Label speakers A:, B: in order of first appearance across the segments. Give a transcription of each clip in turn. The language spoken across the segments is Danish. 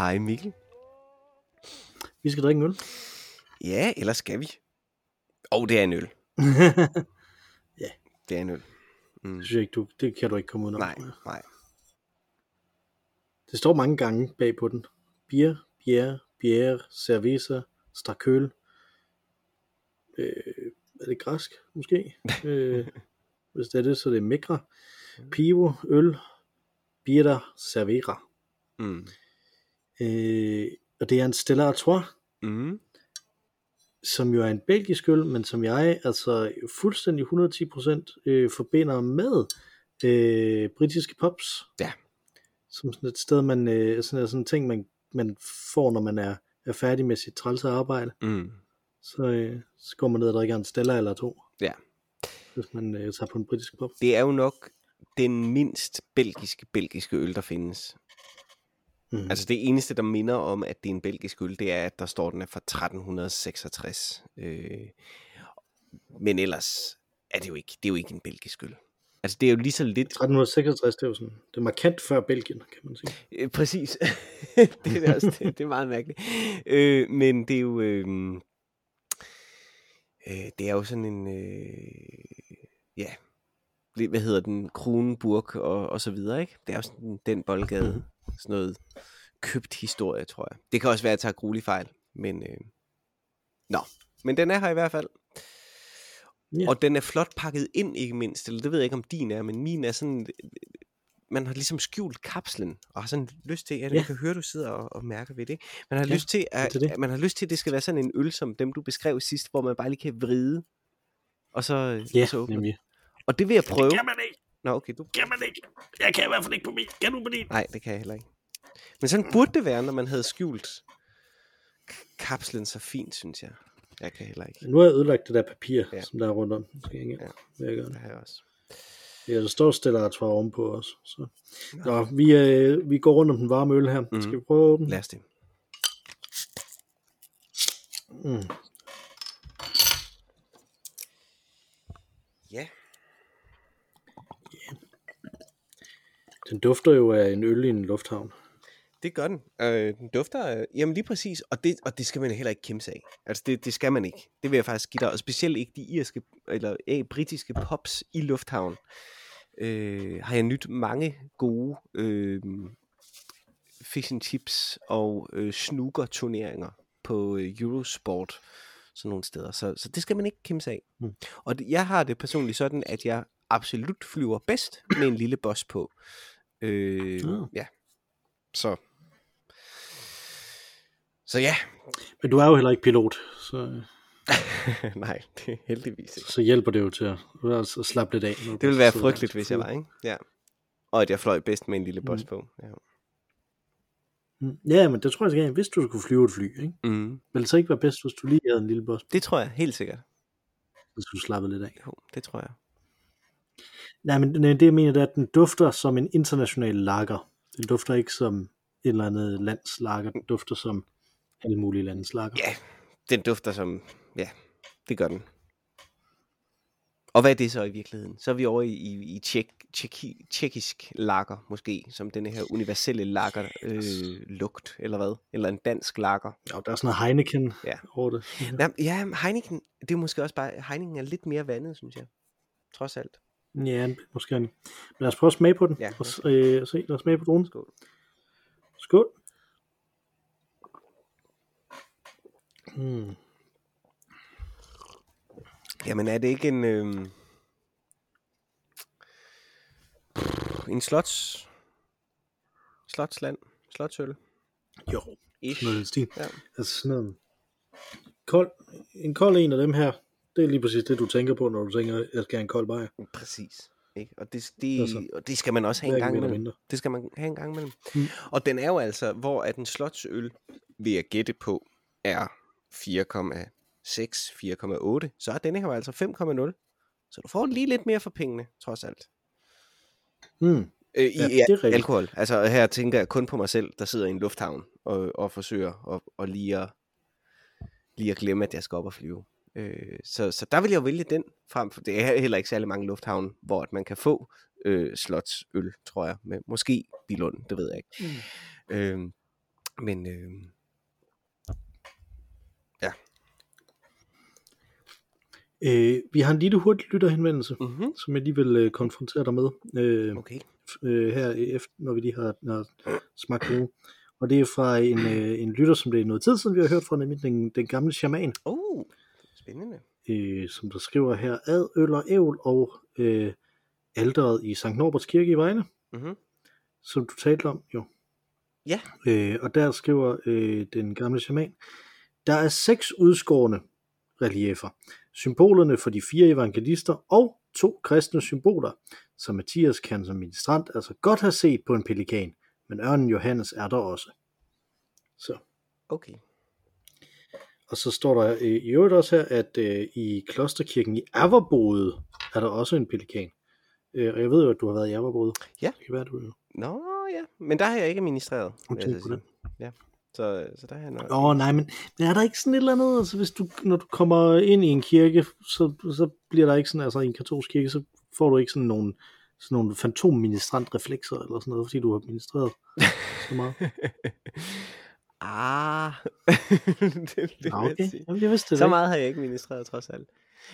A: Hej
B: Mikkel.
A: Vi skal drikke en øl.
B: Ja, eller skal vi? Åh, oh, det er en øl.
A: Ja.
B: Det er en øl. Mm.
A: Det synes jeg ikke, du, det kan du ikke komme ud
B: Nej, nej.
A: Det står mange gange bag på den. Bier, bière, bière, cerveza, strakøl. Øh, er det græsk, måske? øh, hvis det er det, så er det mikra. Pivo, øl, birder, cervera.
B: Mm.
A: Øh, og det er en Stella Artois,
B: Mm.
A: som jo er en belgisk øl, men som jeg altså fuldstændig 110% øh, forbinder med øh, britiske pops.
B: Ja.
A: Som sådan et sted, man, øh, sådan, sådan en ting, man, man får, når man er, er færdig med sit trælse arbejde.
B: Mm.
A: Så, øh, så går man ned og drikker en Stella eller to.
B: Ja.
A: Hvis man øh, tager på en britisk pop.
B: Det er jo nok den mindst belgiske belgiske øl, der findes.
A: Mm.
B: Altså det eneste, der minder om, at det er en belgisk øl, det er, at der står, den er fra 1366. Øh, men ellers er det jo ikke, det er jo ikke en belgisk øl. Altså det er jo lige så lidt...
A: 1366, det er jo sådan, det er markant før Belgien, kan man sige.
B: Øh, præcis. det, er også, det, det er meget mærkeligt. Øh, men det er jo... Øh, øh, det er jo sådan en... Øh, ja, hvad hedder den? Kronenburg og, og så videre, ikke? Det er jo sådan den boldgade. Sådan noget købt historie, tror jeg. Det kan også være, at jeg tager gruelig fejl. Men, øh, nå. Men den er her i hvert fald.
A: Ja.
B: Og den er flot pakket ind, ikke mindst. Eller det ved jeg ikke, om din er, men min er sådan... Man har ligesom skjult kapslen, og har sådan lyst til, at
A: Ja.
B: jeg kan høre, du sidder og, og mærker ved det. ikke? Man har
A: Ja,
B: lyst til, at,
A: det det.
B: man har lyst til, at det skal være sådan en øl, som dem, du beskrev sidst, hvor man bare lige kan vride, og så,
A: Ja,
B: og så åbne.
A: nemlig.
B: Og det vil jeg prøve.
A: man ikke.
B: Nå, okay, du...
A: Kan man ikke. Jeg kan i hvert fald ikke på min. Kan du på din?
B: Nej, det kan jeg heller ikke. Men sådan burde det være, når man havde skjult kapslen så fint, synes jeg. Jeg kan heller ikke.
A: Nu har jeg ødelagt det der papir,
B: Ja.
A: som der er rundt om. Skal jeg ikke?
B: Ja.
A: Ja. Jeg gør det.
B: Det har jeg også.
A: Ja, der står Stella Artois ovenpå også. Så. Nå, vi, øh, vi går rundt om den varme øl her.
B: Mhm.
A: Mm. Skal vi prøve at åbne?
B: Lad os det.
A: Mm.
B: Ja.
A: Den dufter jo af en øl i en lufthavn.
B: Det gør den. Øh, den dufter, øh, jamen lige præcis, og det, og det skal man heller ikke kæmpe sig af. Altså det, det skal man ikke. Det vil jeg faktisk give dig, og specielt ikke de irske, eller øh, britiske pops i lufthavn. Øh, har jeg nyt mange gode øh, fish and chips og øh, snooker turneringer på øh, Eurosport sådan nogle steder. Så, så det skal man ikke kæmpe sig af.
A: Mm.
B: Og det, jeg har det personligt sådan, at jeg absolut flyver bedst med en lille boss på. Øh,
A: Ah.
B: Ja. Så. Så ja.
A: Men du er jo heller ikke pilot, så,
B: Nej, det er heldigvis ikke.
A: så hjælper det jo til at, at slappe lidt af.
B: Det ville være frygteligt, hvis jeg var, ikke? Ja. Og at jeg fløj bedst med en lille boss
A: Mm.
B: på. Ja.
A: Mm. Ja, men det tror jeg skal hvis du skulle flyve et fly, ikke?
B: Mm.
A: Vil det så ikke være bedst, hvis du lige havde en lille boss,
B: Det tror jeg helt sikkert.
A: hvis du slappede lidt af?
B: Jo, det tror jeg.
A: Nej, men det jeg mener, det er, at den dufter som en international lager. Den dufter ikke som et eller andet lands lager. Den dufter som alle mulige landes lager.
B: Ja, den dufter som... Ja, det gør den. Og hvad er det så i virkeligheden? Så er vi over i, i, i tjek, tjekki, tjekkisk lager, måske, som denne her universelle lager øh, lugt, eller hvad? Eller en dansk lager.
A: Ja, der er sådan noget Heineken
B: Ja.
A: over det.
B: Ja, ja Heineken, det er måske også bare... Heineken er lidt mere vandet, synes jeg. Trods alt.
A: Ja, måske. Men lad os prøve at smage på den.
B: Ja.
A: Og øh, se, lad os smage på dronen.
B: Skål.
A: Skål. Mm.
B: Jamen er det ikke en... Øh... En slots... Slotsland? Slotsøl?
A: Jo,
B: Ish.
A: sådan noget stil.
B: Ja.
A: Altså sådan noget. Kold, en kold en af dem her, det er lige præcis det, du tænker på, når du tænker, at jeg skal have en kold bajer.
B: Præcis. Ikke? Og, det, det,
A: Altså,
B: og det skal man også have en gang imellem.
A: mindre.
B: Det skal man have en gang imellem.
A: Mm.
B: Og den er jo altså, hvor at en slotsøl, vil jeg gætte på, er 4,6, 4,8. Så er denne her altså 5,0. Så du får lige lidt mere for pengene, trods alt.
A: Mm.
B: Øh, I
A: Ja,
B: ja,
A: det er rigtigt.
B: alkohol. Altså her tænker jeg kun på mig selv, der sidder i en lufthavn og, og forsøger at, og lige, at, lige at glemme, at jeg skal op og flyve. Øh, så, så der vil jeg vælge den frem for, det er heller ikke særlig mange lufthavne, hvor at man kan få øh, slotsøl, tror jeg, med måske Bilund, det ved jeg ikke. Mm. Øh, Men øh,
A: Øh, vi har en lille hurtig lytterhenvendelse,
B: mm-hmm.
A: som jeg lige vil øh, konfrontere dig med øh,
B: okay.
A: øh, her efter, når vi lige har, har smagt på. Og det er fra en, øh, en lytter, som det er noget tid siden, vi har hørt fra, nemlig den, den gamle shaman,
B: Oh, spændende.
A: øh, som der skriver her, ad, øl og ævl og øh, alderet i Sankt Norberts Kirke i Vejle,
B: Mm-hmm.
A: som du talte om jo.
B: Ja.
A: Øh, og der skriver øh, den gamle shaman, der er seks udskårne reliefer, symbolerne for de fire evangelister og to kristne symboler, som Mathias kan som ministrant altså godt have set på en pelikan, men ørnen Johannes er der også. Så.
B: Okay.
A: Og så står der øh, i øvrigt også her, at øh, i klosterkirken i Averboet er der også en pelikan. Øh, og jeg ved jo, at du har været i Averboet.
B: Ja.
A: Det kan være, du jo.
B: Nå ja, men der har jeg ikke ministreret. Jeg så. Ja. Så, så der har jeg nok.
A: Åh oh, nej, men, men er der ikke sådan et eller andet, altså hvis du, når du kommer ind i en kirke, så, så bliver der ikke sådan, altså i en katolsk kirke, så får du ikke sådan nogle, sådan nogle fantomministrantreflekser eller sådan noget, fordi du har ministreret så meget.
B: ah, det, det vil
A: okay,
B: sige.
A: Jamen, jeg vidste det
B: Så meget har jeg ikke ministreret trods alt.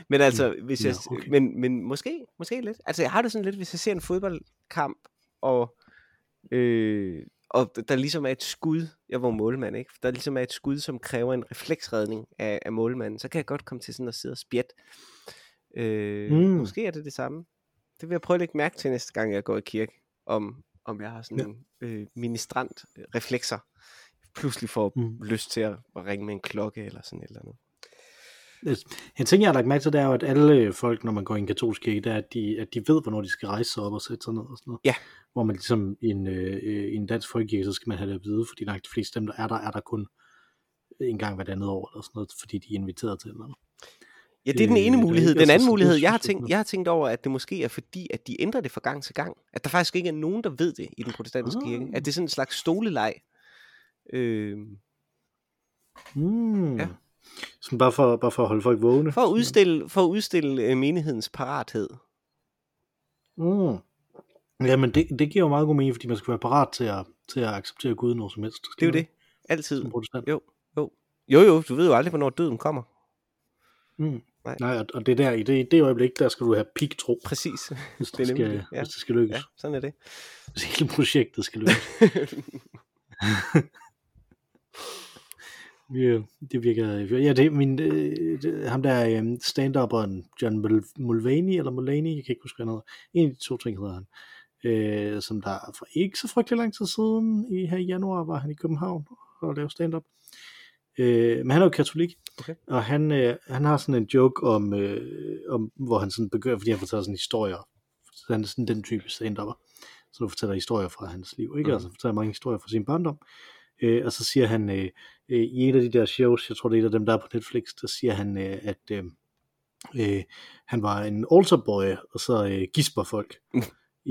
B: Men altså, hvis
A: Ja,
B: jeg,
A: okay.
B: men, men måske, måske lidt. Altså, jeg har det sådan lidt, hvis jeg ser en fodboldkamp, og, øh, og der ligesom er et skud, jeg var målmand, ikke? Der ligesom er et skud, som kræver en refleksredning af, af målmanden, så kan jeg godt komme til sådan at sidde og spjæt. Øh,
A: Mm.
B: Måske er det det samme. Det vil jeg prøve at lægge mærke til næste gang, jeg går i kirke, om, om jeg har sådan
A: Ja.
B: en øh, ministrant reflekser. Pludselig får
A: Mm.
B: lyst til at, ringe med en klokke eller sådan et eller andet.
A: En ting, jeg har lagt mærke til, det er jo, at alle folk, når man går i en katolsk kirke, det er, at de, at de ved, hvornår de skal rejse sig op og sætte sig ned og sådan noget.
B: Ja.
A: Hvor man ligesom i en, øh, en dansk folkekirke, så skal man have det at vide, fordi langt de fleste dem, der er der, er der kun en gang hvert andet år, eller sådan noget, fordi de er inviteret til noget.
B: Ja, det er den
A: Øh,
B: ene
A: der
B: mulighed. Den anden mulighed, jeg har, tænkt, jeg har tænkt over, at det måske er fordi, at de ændrer det fra gang til gang. At der faktisk ikke er nogen, der ved det i den protestantiske
A: Ah.
B: kirke. At det er sådan en slags stoleleg. Øh,
A: Mm.
B: Ja.
A: Sådan bare for, bare for at holde folk vågne.
B: for at udstille, for at udstille øh, menighedens parathed.
A: Mm. Jamen, det, det giver jo meget god mening, fordi man skal være parat til at, til at acceptere Gud når som helst.
B: Det er jo det. Altid. Jo, jo. Jo, jo, du ved jo aldrig, hvornår døden kommer.
A: Mm.
B: Nej.
A: Nej, og, det der, i det, i det øjeblik, der skal du have peak-tro,
B: Præcis.
A: hvis
B: Det
A: det, skal,
B: det, ja.
A: hvis det skal lykkes.
B: Ja, sådan er det.
A: Hvis hele projektet skal lykkes. Ja, det virker... Ja, det min... Øh, det, ham der øh, stand-upperen John Mul- Mulvaney, eller Mulaney, jeg kan ikke huske, hvad han hedder. En af de to ting hedder han. Øh, som der for ikke så frygtelig lang tid siden, i her i januar, var han i København og lavede stand-up. Øh, men han er jo katolik,
B: Okay.
A: og han, øh, han har sådan en joke om, øh, om hvor han sådan begynder, fordi han fortæller sådan historier. Så han er sådan den type stand-upper. Så du fortæller historier fra hans liv, ikke?
B: Mhm.
A: Altså fortæller mange historier fra sin barndom. Øh, og så siger han, øh, øh, i et af de der shows, jeg tror det er et af dem, der er på Netflix, der siger han, øh, at øh, øh, han var en altar boy, og så øh, gisper folk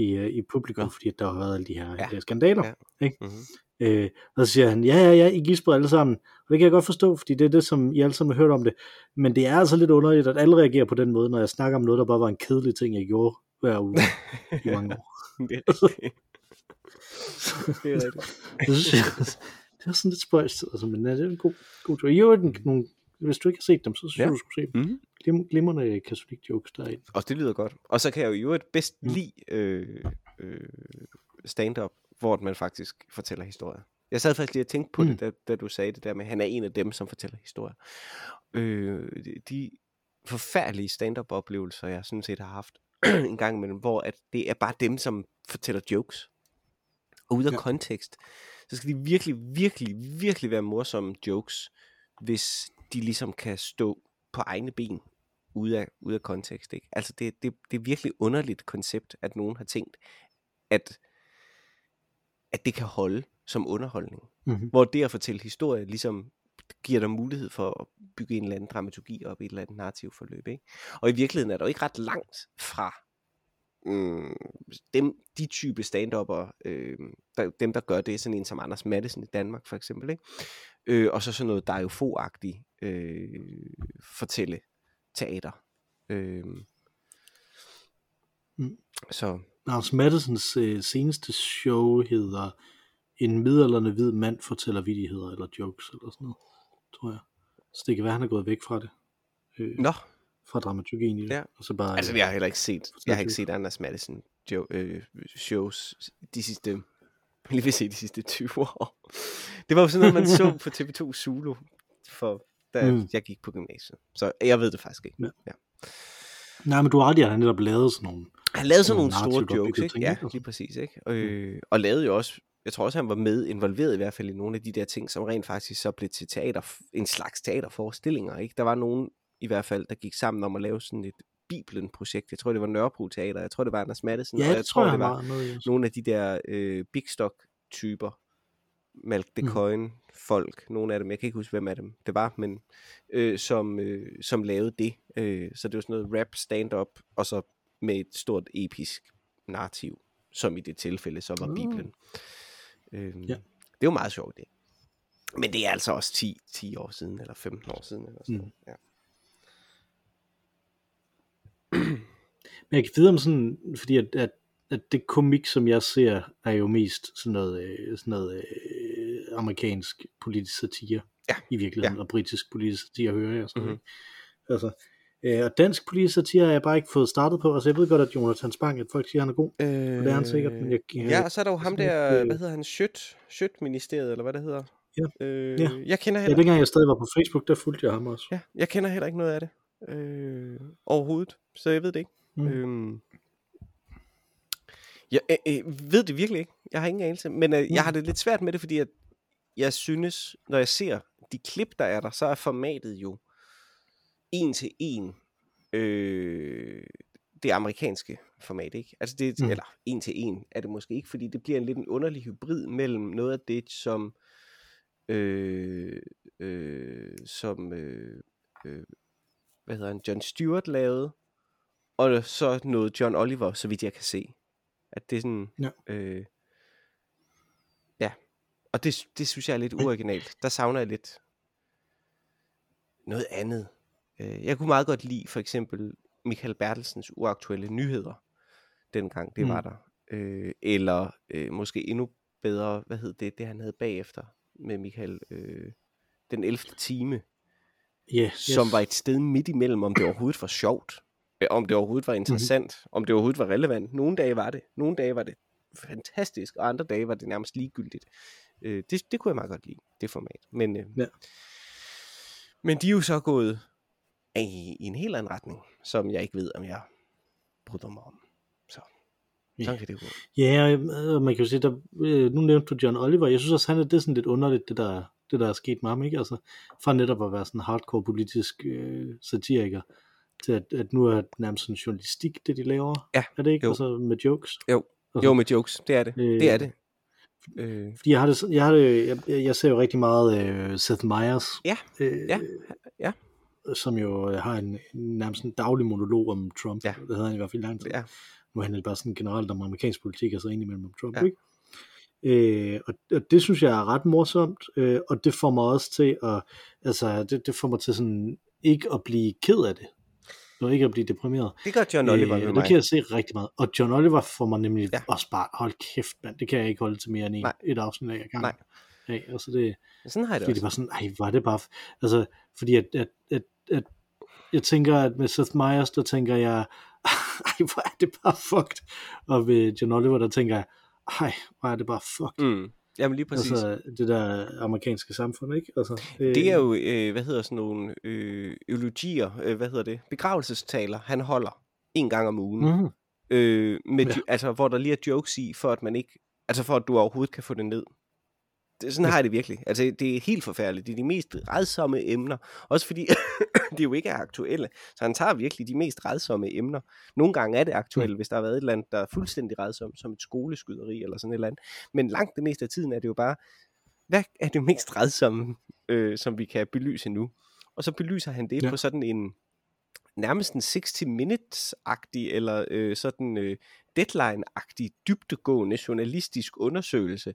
A: i, øh, i publikum,
B: Nå.
A: fordi at der har været alle de her
B: Ja.
A: ja. skandaler.
B: Ja.
A: Ikke?
B: Mm-hmm.
A: Øh, og så siger han, ja, ja, ja, I gisper alle sammen. Og det kan jeg godt forstå, fordi det er det, som I alle sammen har hørt om det. Men det er altså lidt underligt, at alle reagerer på den måde, når jeg snakker om noget, der bare var en kedelig ting, jeg gjorde hver uge i mange år.
B: Det er. Det er rigtigt.
A: Det synes jeg, det er sådan lidt spøjst, altså, men ja, det er en god, god tur. Jo, den, nogle, hvis du ikke har set dem, så synes
B: Ja.
A: jeg, du skulle se dem.
B: Mm.
A: Glim, glimrende katolik jokes derinde.
B: Og det lyder godt. Og så kan jeg jo i øvrigt bedst
A: Mm.
B: lide øh, øh, stand-up, hvor man faktisk fortæller historier. Jeg sad faktisk lige og tænkte på mm. Det, da, da du sagde det der med, at han er en af dem, som fortæller historier. Øh, de- de forfærdelige stand-up-oplevelser, jeg sådan set har haft en gang imellem, hvor at det er bare dem, som fortæller jokes. Og ude af ja. Kontekst, så skal de virkelig, virkelig, virkelig være morsomme jokes, hvis de ligesom kan stå på egne ben ude af, ude af kontekst. Ikke? Altså det, det, det er virkelig underligt koncept, at nogen har tænkt, at, at det kan holde som underholdning.
A: Mm-hmm.
B: Hvor det at fortælle historie ligesom giver dig mulighed for at bygge en eller anden dramaturgi op i et eller andet narrativt forløb. Ikke? Og i virkeligheden er der jo ikke ret langt fra mm, dem, de type stand øh, der, dem der gør det, sådan en som Anders Madsen i Danmark for eksempel, ikke? Øh, og så sådan noget der er jo få-agtigt øh, fortælle teater. Øh,
A: Mm.
B: så
A: Lars Mattesens øh, seneste show hedder en midalderne hvid mand fortæller vidigheder eller jokes eller sådan noget, tror jeg. Så det kan være, han er gået væk fra det. Øh,
B: Nå,
A: fra dramaturgien i det.
B: Ja.
A: Og så bare,
B: altså jeg har heller ikke set, jeg har ikke set Anders Madison jo, øh, shows de sidste, lige vil se de sidste 20 år. Det var jo sådan noget, man så på TV2 Zulu, for, da
A: Mm.
B: mm. jeg gik på gymnasiet. Så jeg ved det faktisk ikke.
A: Ja.
B: Ja.
A: Nej, men du har ret i, at han netop lavet sådan nogle...
B: Han lavede sådan
A: Nogle
B: nogle store jokes, ikke?
A: ting,
B: Ja, lige præcis, ikke? Øh, og lavede jo også, jeg tror også, han var med, involveret i hvert fald i nogle af de der ting, som rent faktisk så blev til teater, en slags teaterforestillinger, ikke? Der var nogen i hvert fald, der gik sammen om at lave sådan et Bibelen-projekt. Jeg tror, det var Nørrebro Teater. Jeg tror, det var Anders Madsen.
A: Ja,
B: og jeg
A: tror jeg,
B: det var
A: med
B: nogle af de der øh, Big Stock-typer. Malk de
A: Mm.
B: Coin folk, nogle af dem, jeg kan ikke huske, hvem af dem det var, men øh, som, øh, som lavede det. Øh, så det var sådan noget rap, stand-up, og så med et stort episk narrativ, som i det tilfælde så var
A: Mm.
B: Bibelen. Øh,
A: Ja.
B: Det var meget sjovt, det. Men det er altså også 10, 10 år siden, eller 15 år siden. Eller sådan.
A: Mm.
B: Ja.
A: Men jeg kan vide om sådan, fordi at, at, at det komik, som jeg ser, er jo mest sådan noget, øh, sådan noget øh, amerikansk politisk satire.
B: Ja,
A: I virkeligheden,
B: ja.
A: og britisk politisk satire hører jeg sådan
B: Mhm.
A: mm-hmm. Altså, øh, og dansk politisk satire har jeg bare ikke fået startet på. Altså, jeg ved godt, at Jonathan Spang, at folk siger, at han er god.
B: Øh,
A: det er han sikkert, men jeg- jeg-
B: ja, og så er der jo ham der,
A: øh,
B: hvad hedder han, Sjøt, Sjøt-ministeriet, eller hvad det hedder.
A: Ja,
B: Øh,
A: ja.
B: Jeg kender
A: Ja,
B: heller,
A: dengang jeg stadig var på Facebook, der fulgte jeg ham også.
B: ja, jeg kender heller ikke noget af det. Øh, overhovedet, så jeg ved det ikke.
A: Mm.
B: Mm. Øhm, jeg øh, øh, ved det virkelig ikke. Jeg har ingen anelse. Men øh, jeg har det lidt svært med det, fordi at jeg synes, når jeg ser de klip, der er der, så er formatet jo en til en øh, det amerikanske format, ikke? Altså det,
A: Mm.
B: mm. eller en til en er det måske ikke, fordi det bliver en lidt en underlig hybrid mellem noget af det, som øh, øh, som øh, øh, hvad hedder han, John Stewart lavede, og så noget John Oliver, så vidt jeg kan se. At det er sådan,
A: Ja.
B: øh, ja, og det, det synes jeg er lidt uoriginalt. Der savner jeg lidt noget andet. Øh, jeg kunne meget godt lide for eksempel Michael Bertelsens uaktuelle nyheder, dengang det
A: Mm.
B: var der. Øh, eller øh, måske endnu bedre, hvad hed det, det han havde bagefter med Michael, øh, den 11. time,
A: Yeah,
B: yes. som var et sted midt imellem, om det overhovedet var sjovt, øh, om det overhovedet var interessant, mm-hmm. om det overhovedet var relevant. Nogle dage var det, nogle dage var det fantastisk, og andre dage var det nærmest ligegyldigt. Øh, det, det kunne jeg meget godt lide, det format. Men, øh,
A: Ja.
B: men de er jo så gået i, i en helt anden retning, som jeg ikke ved, om jeg bryder mig om. Så
A: Ja.
B: sådan kan det gå.
A: Ja, og man kan jo sige, der, øh, nu nævnte du John Oliver, jeg synes også, han er, det sådan lidt underligt, det der, det der er sket med ham, ikke? Altså, fra netop at være sådan hardcore politisk øh, satiriker, til at, at nu er det nærmest sådan journalistik, det de laver.
B: Ja,
A: Er det ikke?
B: jo.
A: Altså med jokes.
B: Jo,
A: Altså,
B: jo med jokes, det er det.
A: Øh,
B: Det er det. Øh,
A: Fordi jeg har det, jeg, har det jeg, jeg ser jo rigtig meget øh, Seth Meyers,
B: Ja,
A: øh,
B: ja, ja.
A: som jo øh, har en, nærmest en daglig monolog om Trump.
B: Ja.
A: Det havde han i hvert fald i lang tid.
B: ja.
A: Nu handler det bare sådan generelt om amerikansk politik, og så indimellem om Trump,
B: ja.
A: ikke? Øh, og, og det synes jeg er ret morsomt, øh, og det får mig også til at, altså, det, det får mig til sådan, ikke at blive ked af det, og ikke at blive deprimeret.
B: Det gør John Oliver med
A: det
B: mig.
A: kan jeg se rigtig meget. Og John Oliver får mig nemlig
B: Ja.
A: ja. også bare, hold kæft, mand, det kan jeg ikke holde til mere end en,
B: Nej.
A: et afsnit af gang.
B: Nej.
A: Af, altså det,
B: Sådan har jeg det
A: fordi
B: også.
A: det var sådan, ej, var det bare, altså, fordi at, at, at, at jeg tænker, at med Seth Meyers, der tænker jeg, ej, hvor er det bare fucked. Og ved John Oliver, der tænker jeg, ej, hvor er det bare fucked.
B: Mm. Jamen lige præcis. Altså,
A: Altså, det der amerikanske samfund, ikke? Altså, øh,
B: det er jo, øh, hvad hedder sådan nogle øh, eulogier, øh, hvad hedder det, begravelsestaler, han holder en gang om ugen.
A: Mm,
B: Øh, med,
A: ja.
B: Altså, hvor der lige er jokes i, for at man ikke, altså for at du overhovedet kan få det ned. Det, sådan har jeg det virkelig. Altså, det er helt forfærdeligt. Det er de mest redsomme emner. Også fordi, de jo ikke er aktuelle. Så han tager virkelig de mest redsomme emner. Nogle gange er det aktuelle, hvis der har været et eller andet, der er fuldstændig redsomt, som et skoleskyderi eller sådan et eller andet. Men langt det meste af tiden er det jo bare, hvad er det mest redsomme, øh, som vi kan belyse nu? Og så belyser han det
A: ja.
B: på sådan en, nærmest en 60 minutes-agtig, eller øh, sådan øh, deadline-agtig, dybtegående journalistisk undersøgelse,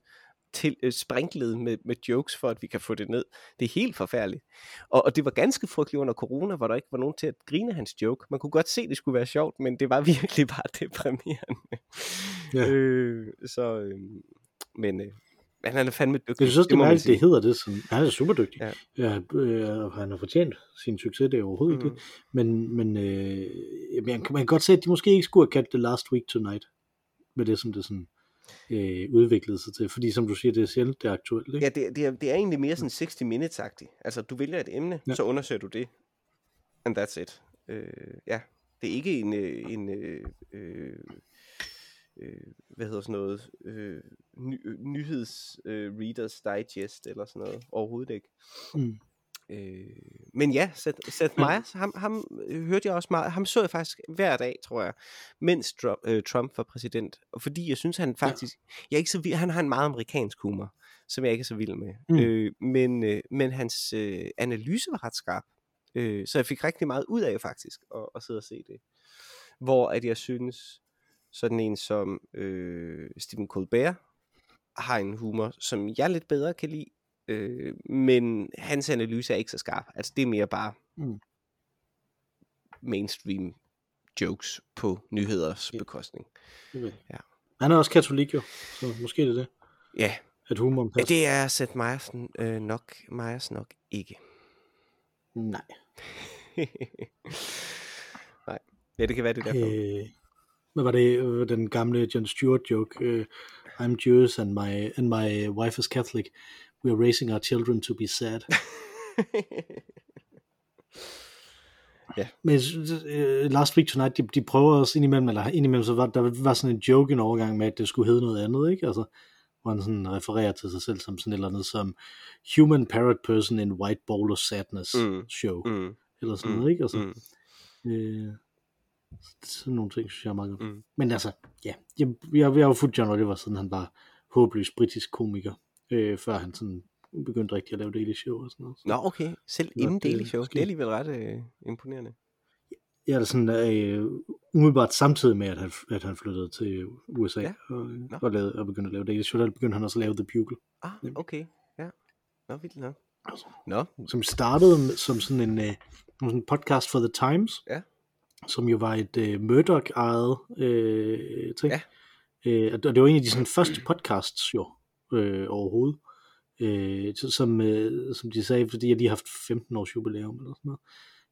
B: til øh, sprinklet med, med jokes, for at vi kan få det ned. Det er helt forfærdeligt. Og, og det var ganske frygteligt under corona, hvor der ikke var nogen til at grine hans joke. Man kunne godt se, at det skulle være sjovt, men det var virkelig bare deprimerende.
A: Ja.
B: Øh, så, øh, men øh, Men han er fandme dygtig.
A: Jeg synes det
B: man
A: mærkeligt, det hedder det. Sådan. Han er super dygtig.
B: Ja.
A: Ja. Øh, han har fortjent sin succes, det er overhovedet mm. Ikke det. Men, men øh, man, kan, man kan godt se, at de måske ikke skulle have kaldt det Last Week Tonight. Med det, som det sådan øh, udviklede sig til. Fordi som du siger, det er sjældent, det er aktuelt. Ikke?
B: Ja, det, det, er, det er egentlig mere sådan 60 minutes-agtigt. Altså, du vælger et emne, ja. Så undersøger du det. And that's it. Øh, ja, det er ikke en, øh, en øh, øh, øh, hvad hedder sådan noget, øh, ny, nyheds øh, Readers Digest eller sådan noget. Overhovedet ikke.
A: Mm.
B: Øh, men ja, Seth, Seth
A: Ja.
B: Meyers, ham, ham øh, hørte jeg også meget, ham så jeg faktisk hver dag, tror jeg, mens Trump, øh, Trump var præsident. Og fordi jeg synes, han faktisk, jeg er ikke så vild, han har en meget amerikansk humor, som jeg ikke er så vild med.
A: Mm.
B: Øh, men, øh, men hans øh, analyse var ret skarp. Øh, så jeg fik rigtig meget ud af faktisk at, at sidde og se det. Hvor at jeg synes, sådan en som øh, Stephen Colbert har en humor, som jeg lidt bedre kan lide, øh, men hans analyse er ikke så skarp. Altså det er mere bare
A: Mm.
B: mainstream jokes på nyheders bekostning.
A: Okay.
B: Ja.
A: Han er også katolik jo, så måske er det det,
B: Ja,
A: at humoren passer.
B: det er Seth Meyers øh, nok, Meyers nok ikke.
A: Nej.
B: Nej. Ja, det kan være det er derfor.
A: Øh, hvad var det, øh, den gamle John Stewart joke? Øh, I'm Jewish and my, and my wife is Catholic. We are raising our children to be sad. Men jeg synes, øh, Last Week Tonight, de, de prøver også indimellem, eller indimellem, så var der var sådan en joke en overgang med, at det skulle hedde noget andet, ikke? Altså, hvor han sådan refererer til sig selv som sådan et eller andet som Human Parrot Person in White Bowl of Sadness
B: Mm.
A: show,
B: mm,
A: eller sådan
B: mm,
A: noget, ikke? Altså,
B: mm,
A: øh, sådan nogle ting, synes jeg er meget godt.
B: mm.
A: Men altså, ja, jeg, jeg, jeg har jo fulgt John Oliver, siden han var håbløs britisk komiker, øh, før han sådan begyndte rigtig at lave Daily Show og sådan noget. Så,
B: Nå, okay. Selv inden
A: det
B: Daily
A: er
B: Show. Det er alligevel ret øh, imponerende.
A: Ja, det er sådan, øh, umiddelbart samtidig med, at han, at han flyttede til USA
B: Ja.
A: ja. og,
B: Nå.
A: og, lavede, og begyndte at lave Daily Show, der begyndte han også at lave The Bugle,
B: Ah,
A: Nemlig.
B: okay. Ja. Nå, vildt nok.
A: Altså.
B: Nå,
A: som startede med, som sådan en, øh, sådan en podcast for The Times,
B: Ja.
A: som jo var et øh, Murdoch-ejet øh, ting.
B: Ja.
A: Øh, og det var en af de sådan, første podcasts jo øh, overhovedet, øh, som, øh, som de sagde, fordi de har haft 15 års jubilæum eller sådan noget.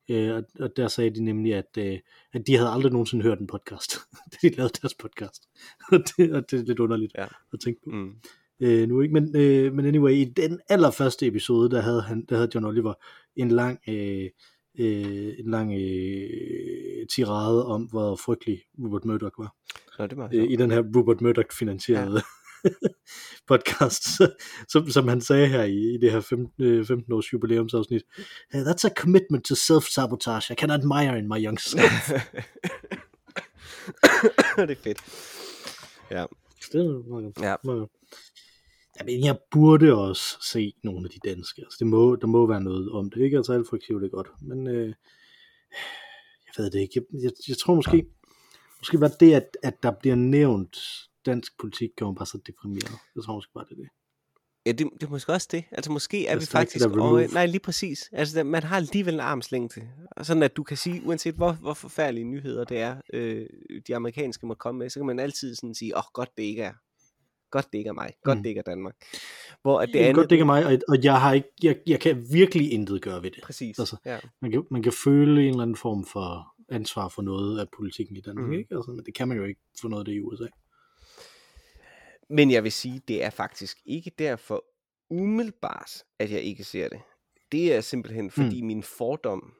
A: Øh, og, og der sagde de nemlig, at, øh, at de havde aldrig nogensinde hørt en podcast, da de lavede deres podcast. og, det, og det er lidt underligt
B: Ja.
A: at tænke på
B: mm.
A: øh, nu ikke, men, øh, men anyway, i den allerførste episode, der havde, han, der havde John Oliver en lang, øh, øh, en lang øh, tirade om, hvor frygtelig Rupert Murdoch var.
B: Nå, det var
A: Øh, I den her Rupert Murdoch finansierede ja. podcast, som, som han sagde her i, i det her 15, øh, 15 års jubilæumsafsnit. "Uh, That's a commitment to self-sabotage I can admire in my young self.
B: det er fedt. Ja.
A: det er meget godt.
B: Ja.
A: Meget godt. Jamen, jeg burde også se nogle af de danske. Altså, det må, der må være noget om det. Ikke altså alt for det er godt. Men øh, jeg ved det ikke. Jeg, jeg, jeg tror måske, måske var det, at, at der bliver nævnt dansk politik, gør mig bare så deprimeret. Jeg tror måske bare, det er det.
B: Ja, det, det er måske også det. Altså måske er vi
A: er ikke
B: faktisk...
A: det
B: Og, nej, lige præcis. Altså der, man har alligevel en armslængde. Og Sådan at du kan sige, uanset hvor, hvor forfærdelige nyheder det er, øh, de amerikanske må komme med, så kan man altid sådan sige, åh, oh, godt det ikke er. Godt det ikke er mig. Godt
A: Mm.
B: det ikke er Danmark. Hvor at det
A: Det er
B: andet...
A: godt, det ikke er mig, og, og jeg, har ikke, jeg, jeg kan virkelig intet gøre ved det.
B: Præcis.
A: Altså,
B: ja.
A: Man kan, man kan føle en eller anden form for ansvar for noget af politikken i Danmark,
B: mm.
A: ikke? Altså, men det kan man jo ikke for noget af det i USA.
B: Men jeg vil sige, det er faktisk ikke derfor umiddelbart, at jeg ikke ser det. Det er simpelthen fordi mm. min fordom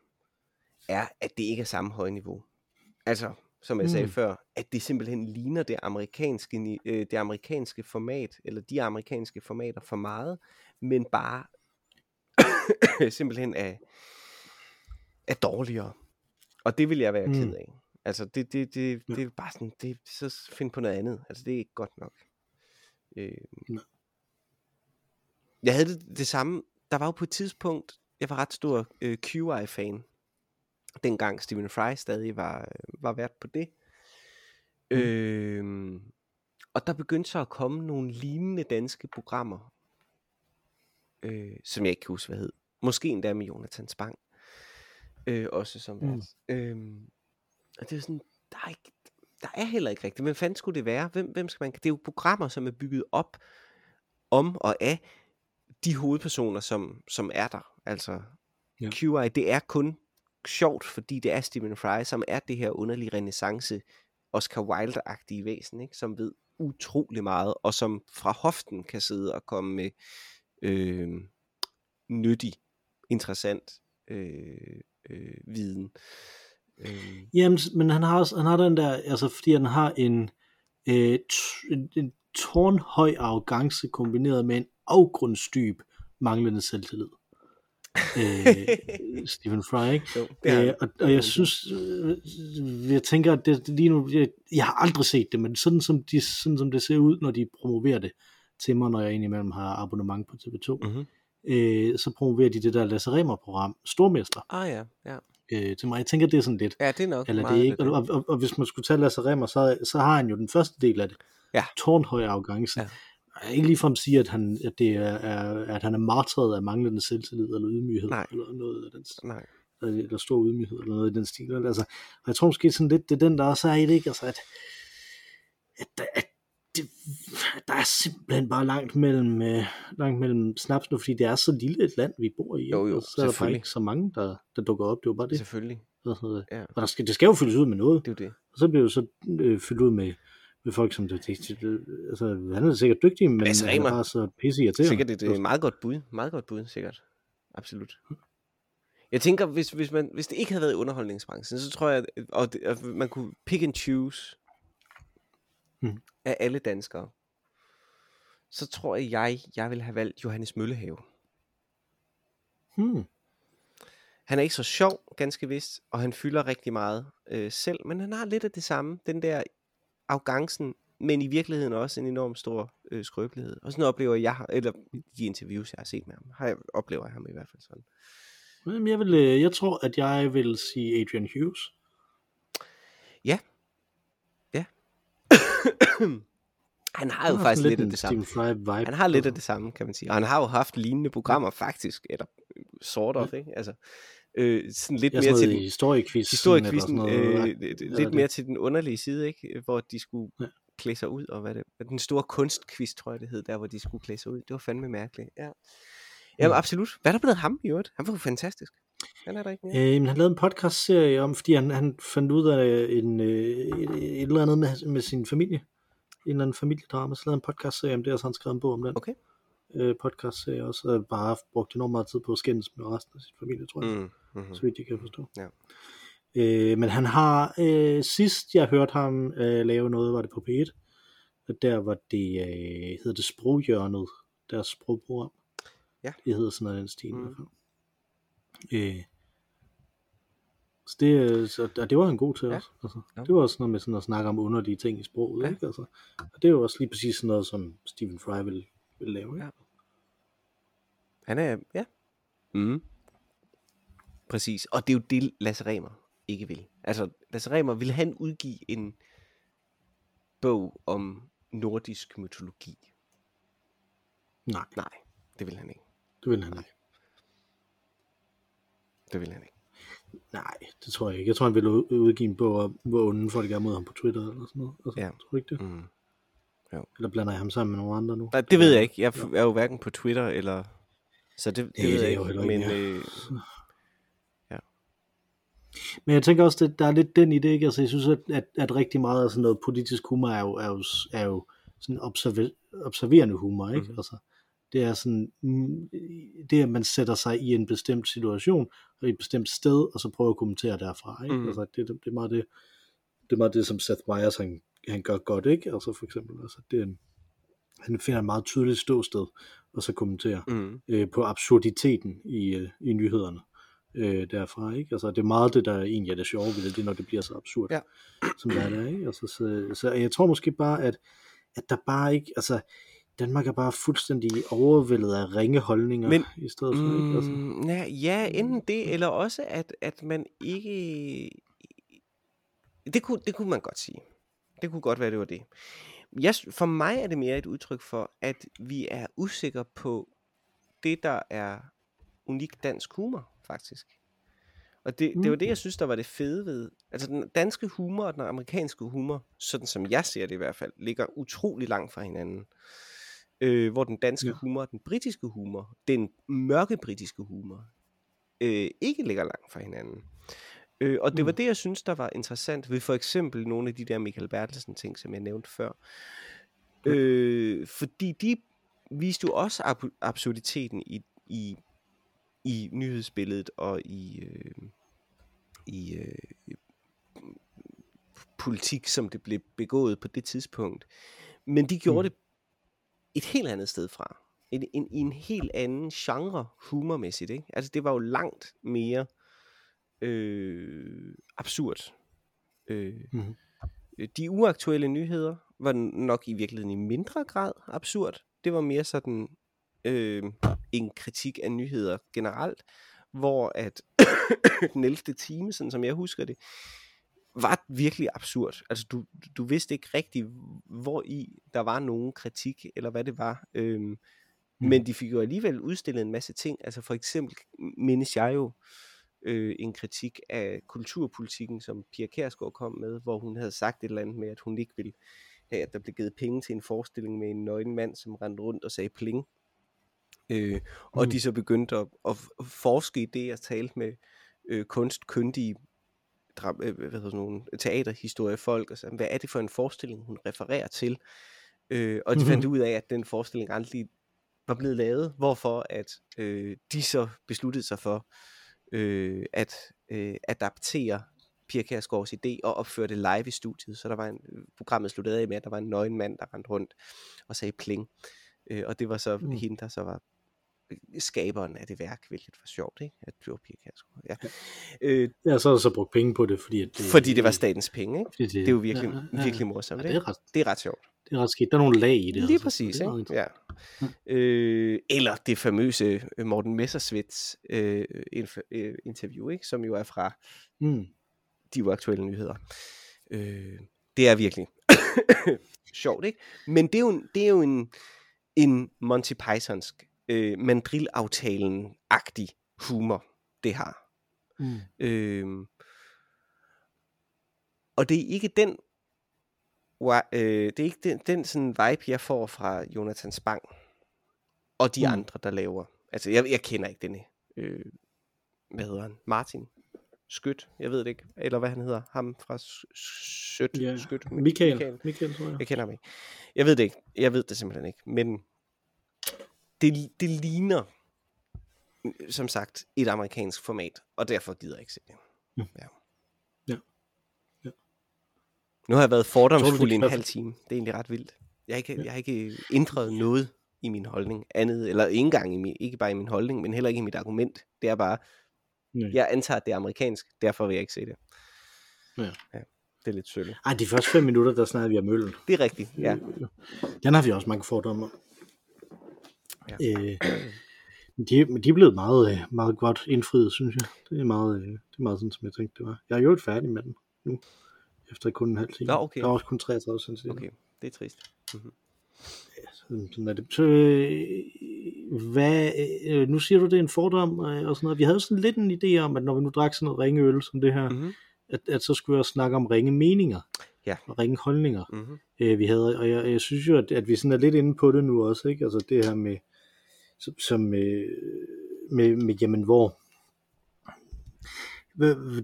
B: er, at det ikke er samme høje niveau. Altså, som jeg sagde
A: Mm.
B: før, at det simpelthen ligner det amerikanske, øh, det amerikanske format, eller de amerikanske formater for meget, men bare simpelthen er, er dårligere. Og det vil jeg være
A: Mm.
B: ked af. Altså, det, det, det,
A: Ja.
B: det er bare sådan, det, så find på noget andet. Altså, det er ikke godt nok. Øh, jeg havde det, det samme, der var jo på et tidspunkt, jeg var ret stor øh, QI-fan, dengang Stephen Fry stadig var, øh, var vært på det. Mm. Øh, og der begyndte så at komme nogle lignende danske programmer, øh, som jeg ikke kan huske, hvad hed. Måske endda med Jonathan Spang, øh, også som
A: Mm.
B: vært. Øh, og det er sådan, der er, ikke, der er heller ikke rigtigt. Hvem fanden skulle det være? Hvem, hvem skal man... Det er jo programmer, som er bygget op om og af de hovedpersoner, som, som er der. Altså,
A: Ja.
B: QI, det er kun sjovt, fordi det er Stephen Fry, som er det her underlige renaissance, Oscar Wilde-agtige væsen, ikke? som ved utrolig meget, og som fra hoften kan sidde og komme med øh, nyttig, interessant øh, øh, viden. Øh,
A: Jamen, men han har også, han har den der, altså fordi han har en, øh, t- en, en tårnhøj arrogance kombineret med en afgrundsdyb manglende selvtillid. øh, Stephen Fry, ikke?
B: jo, det
A: Øh, og, og jeg synes, øh, jeg tænker, at det, lige nu, jeg, jeg har aldrig set det, men sådan som, de, sådan som det ser ud, når de promoverer det til mig, når jeg indimellem har abonnement på TV2,
B: Mhm.
A: øh, så promoverer de det der Lasse Remmer-program, Stormester,
B: Ah ja, ja.
A: Øh, til mig. Jeg tænker, det er sådan lidt,
B: Ja, det er nok
A: eller det er ikke, og, og, og, hvis man skulle tage Lasse Remmer, så, så har han jo den første del af det.
B: Ja.
A: Tårnhøj arrogance.
B: Ja.
A: Jeg ikke ligefrem sige, at han, at det er, er, at han er martret af manglende selvtillid eller ydmyghed,
B: Nej.
A: eller noget af den
B: Nej.
A: eller stor ydmyghed, eller noget i den stil. Altså, og jeg tror måske sådan lidt, det er den, der også er i det, ikke? Altså, at, at, at der er simpelthen bare langt mellem, øh, langt mellem snaps nu, fordi det er så lille et land, vi bor i.
B: Jo, jo,
A: og så er der bare ikke så mange, der, der dukker op. Det var bare det.
B: Selvfølgelig.
A: Altså,
B: Ja.
A: Og der skal, det skal jo fyldes ud med noget.
B: Det er det.
A: Og så bliver det så øh, fyldt ud med, med folk, som det, det, det, altså, han er sikkert dygtig, men
B: Lasse
A: han er bare så pisse irriterende.
B: Sikkert et øh, meget godt bud. Meget godt bud, sikkert. Absolut. Jeg tænker, hvis, hvis, man, hvis det ikke havde været i underholdningsbranchen, så tror jeg, at, og det, at man kunne pick and choose
A: Hmm.
B: af alle danskere, så tror jeg, jeg, jeg vil have valgt Johannes Møllehave.
A: Hmm.
B: Han er ikke så sjov, ganske vist, og han fylder rigtig meget øh, selv, men han har lidt af det samme, den der arrogancen, men i virkeligheden også en enorm stor øh, skrøbelighed. Og sådan oplever jeg, eller de interviews, jeg har set med ham, har jeg, oplever jeg ham i hvert fald sådan.
A: Jamen, jeg, vil, øh, jeg tror, at jeg vil sige Adrian Hughes.
B: Han har jo
A: Han
B: faktisk
A: sådan
B: lidt af det samme.
A: Vibe.
B: Han har lidt af det samme, kan man sige. Og han har jo haft lignende programmer faktisk, eller øh, sort of, ikke? Altså, øh, sådan lidt mere til den
A: historiequiz.
B: historiekvisten,
A: eller
B: øh,
A: noget.
B: lidt, mere til den underlige side, ikke? Hvor de skulle
A: Ja.
B: klæde sig ud, og hvad det Den store kunstquiz, tror jeg det hed, der hvor de skulle klæde sig ud. Det var fandme mærkeligt, ja. Jamen
A: Mm.
B: absolut. Hvad er der blevet ham i øvrigt? Han var jo fantastisk. Han er der ikke mere.
A: Øh, men han lavede en podcast-serie om, fordi han, han fandt ud af en, øh, et, et eller andet med, med sin familie. En eller anden familiedrama. Så lavede en podcast-serie om det, og så har han skrevet en bog om den.
B: Okay.
A: Øh, podcast-serie også, og bare haft brugt enormt meget tid på at skændes med resten af sin familie, tror jeg.
B: Mm, mm-hmm.
A: Så vidt jeg kan forstå.
B: Ja.
A: Øh, men han har, øh, sidst jeg hørte ham øh, lave noget, var det på P1. Og der var det, øh, hedder det Sproghjørnet, deres sprogprogram.
B: Ja.
A: Det hedder sådan noget den stil
B: Mm.
A: i hvert fald. Øh, så det, øh, så, og det var han god til
B: Ja.
A: også. Altså,
B: Ja.
A: Det var også noget med sådan at snakke om underlige ting i sproget.
B: Ja.
A: Ikke? Altså, og det er jo også lige præcis sådan noget, som Stephen Fry vil, vil lave. Ikke?
B: Ja. Han er, ja. Mm. Præcis. Og det er jo det, Lasse Remer ikke vil. Altså, Lasse Remer, vil han udgive en bog om nordisk mytologi?
A: Nej,
B: Nej, det vil han ikke.
A: det vil han ikke.
B: Det vil han ikke.
A: Nej, det tror jeg ikke. Jeg tror, han ville ud- udgive en bog hvor onde folk er mod ham på Twitter eller sådan noget. Altså,
B: Ja.
A: Tror ikke det?
B: Mm.
A: Eller blander jeg ham sammen med nogle andre nu?
B: Nej, det ved jeg ikke. Jeg er jo hverken på Twitter eller... Så det, det ved
A: det er
B: jeg
A: jo
B: ikke.
A: ikke
B: Men øh,
A: Men jeg tænker også, at der er lidt den i det, ikke? Altså, jeg synes, at, at, at rigtig meget af sådan noget politisk humor er jo, er jo, er jo sådan observer, observerende humor, ikke? Mm. Altså, det er sådan, mm, det at man sætter sig i en bestemt situation, og i et bestemt sted, og så prøver at kommentere derfra, ikke? Mm. Altså, det, det, det er meget det, det er meget det, som Seth Meyers, han, han gør godt, ikke? Altså, for eksempel, altså, det er en, han finder et meget tydeligt ståsted, og så kommenterer
B: mm,
A: øh, på absurditeten i, øh, i nyhederne øh, derfra. Ikke? Altså, det er meget det, der egentlig er det sjove ved det, det er, når det bliver så absurd,
B: Ja.
A: som det er der. Ikke? Altså, så, så jeg tror måske bare, at, at der bare ikke, altså, Danmark er bare fuldstændig overvældet af ringe holdninger
B: Men-
A: i stedet for. Ikke? Altså,
B: mm, ja, ja, enten det, eller også, at, at man ikke... Det kunne, det kunne man godt sige. Det kunne godt være, det var det. Jeg, for mig er det mere et udtryk for, at vi er usikre på det, der er unik dansk humor, faktisk. Og det, det var det, jeg synes, der var det fede ved. Altså den danske humor og den amerikanske humor, sådan som jeg ser det i hvert fald, ligger utrolig langt fra hinanden. Øh, hvor den danske
A: Ja.
B: humor og den britiske humor, den mørke britiske humor, øh, ikke ligger langt fra hinanden. Øh, og det var
A: Mm.
B: det, jeg synes, der var interessant ved for eksempel nogle af de der Michael Bertelsen ting, som jeg nævnte før. Øh, fordi de viste jo også ab- absurditeten i, i, i nyhedsbilledet og i, øh, i øh, politik, som det blev begået på det tidspunkt. Men de gjorde mm. det et helt andet sted fra. En, en, I en helt anden genre humormæssigt. Ikke? Altså det var jo langt mere øh, absurd. Øh,
A: Mhm.
B: De uaktuelle nyheder var nok i virkeligheden i mindre grad absurd. Det var mere sådan øh, en kritik af nyheder generelt, hvor at den 11. time, sådan som jeg husker det, var virkelig absurd. Altså du, du vidste ikke rigtigt, hvor i der var nogen kritik, eller hvad det var. Øhm, mm. Men de fik jo alligevel udstillet en masse ting. Altså for eksempel mindes jeg jo øh, en kritik af kulturpolitikken, som Pia Kærsgaard kom med, hvor hun havde sagt et eller andet med, at hun ikke ville have, at der blev givet penge til en forestilling med en nøgen mand, som rendte rundt og sagde pling. Øh, og
A: Mm.
B: de så begyndte at, at forske i det, jeg talte med øh, kunstkyndige dra- øh, hvad hedder sådan nogle teaterhistoriefolk, og så, hvad er det for en forestilling, hun refererer til? Øh, og de fandt ud af, at den forestilling aldrig var blevet lavet, hvorfor at øh, de så besluttede sig for øh, at øh, adaptere Pia Kjærsgaards idé og opføre det live i studiet. Så der var en, programmet sluttede af med, at der var en nøgen mand, der rendte rundt og sagde pling. Øh, og det var så
A: Mm.
B: hende, der så var skaberen af det værk, hvilket var sjovt, ikke? At det var Pia Kjærsgaard. Ja. Øh,
A: Ja, så har jeg så brugt penge på det, fordi... At det,
B: fordi det var statens penge, ikke?
A: det,
B: Det er jo virkelig,
A: ja,
B: ja, virkelig morsomt,
A: Ja, det, er ret,
B: Det er ret sjovt.
A: det er ret skidt. Der er nogle lag i det.
B: Lige
A: altså.
B: præcis,
A: Det
B: ikke? Ja. Øh, eller det famøse øh, Morten Messersvits øh, øh, interview, ikke? som jo er fra
A: Mm.
B: de uaktuelle nyheder. Øh, det er virkelig sjovt, ikke? Men det er jo, det er jo en, en Monty Pythonsk øh, mandrilaftalen-agtig humor, det har.
A: Mm.
B: Øh, og det er ikke den øh, det er ikke den, den sådan vibe, jeg får fra Jonathan Spang og de
A: Mm.
B: andre, der laver. Altså, jeg, jeg kender ikke denne, øh, hvad hedder han? Martin Skødt, jeg ved det ikke. Eller hvad han hedder, ham fra Sødt,
A: Ja,
B: Skødt.
A: Michael. Michael, tror jeg.
B: Jeg kender ham ikke. Jeg ved det ikke. Jeg ved det simpelthen ikke. Men det, det ligner, som sagt, et amerikansk format, og derfor gider jeg ikke se det.
A: Mm.
B: Ja.
A: Ja. Ja.
B: Nu har jeg været fordomsfuld i en halv time. Det er egentlig ret vildt. Jeg har ikke, jeg har ikke ændret noget i min holdning. Andet, eller ikke engang i min, ikke bare i min holdning, men heller ikke i mit argument. Det er bare,
A: Nej.
B: jeg antager, at det er amerikansk, derfor vil jeg ikke se det.
A: Ja.
B: ja det er lidt sølle.
A: Ej, de første fem minutter, der snakkede vi om øllen.
B: Det er rigtigt, ja.
A: Den har vi også mange fordomme om.
B: Ja.
A: Øh, de, de er blevet meget, øh, meget godt indfriet, synes jeg. Det er meget, øh, det er meget sådan, som jeg tænkte, det var. Jeg er jo ikke færdig med den nu, efter kun en halv time.
B: Nå, okay.
A: Der er også kun 33 cm.
B: Okay, det er trist. Mm-hmm.
A: Sådan, sådan er det. Så, øh, hvad, øh, nu siger du, det er en fordom øh, og sådan noget. Vi havde sådan lidt en idé om, at når vi nu drak sådan noget ringeøl som det her,
B: Mm-hmm.
A: at, at så skulle vi også snakke om ringe meninger.
B: Ja.
A: Og ringe holdninger.
B: Mm-hmm.
A: øh, vi havde, og jeg, jeg synes jo, at, at vi sådan er lidt inde på det nu også, ikke? Altså det her med, som, som øh, med, med, jamen, hvor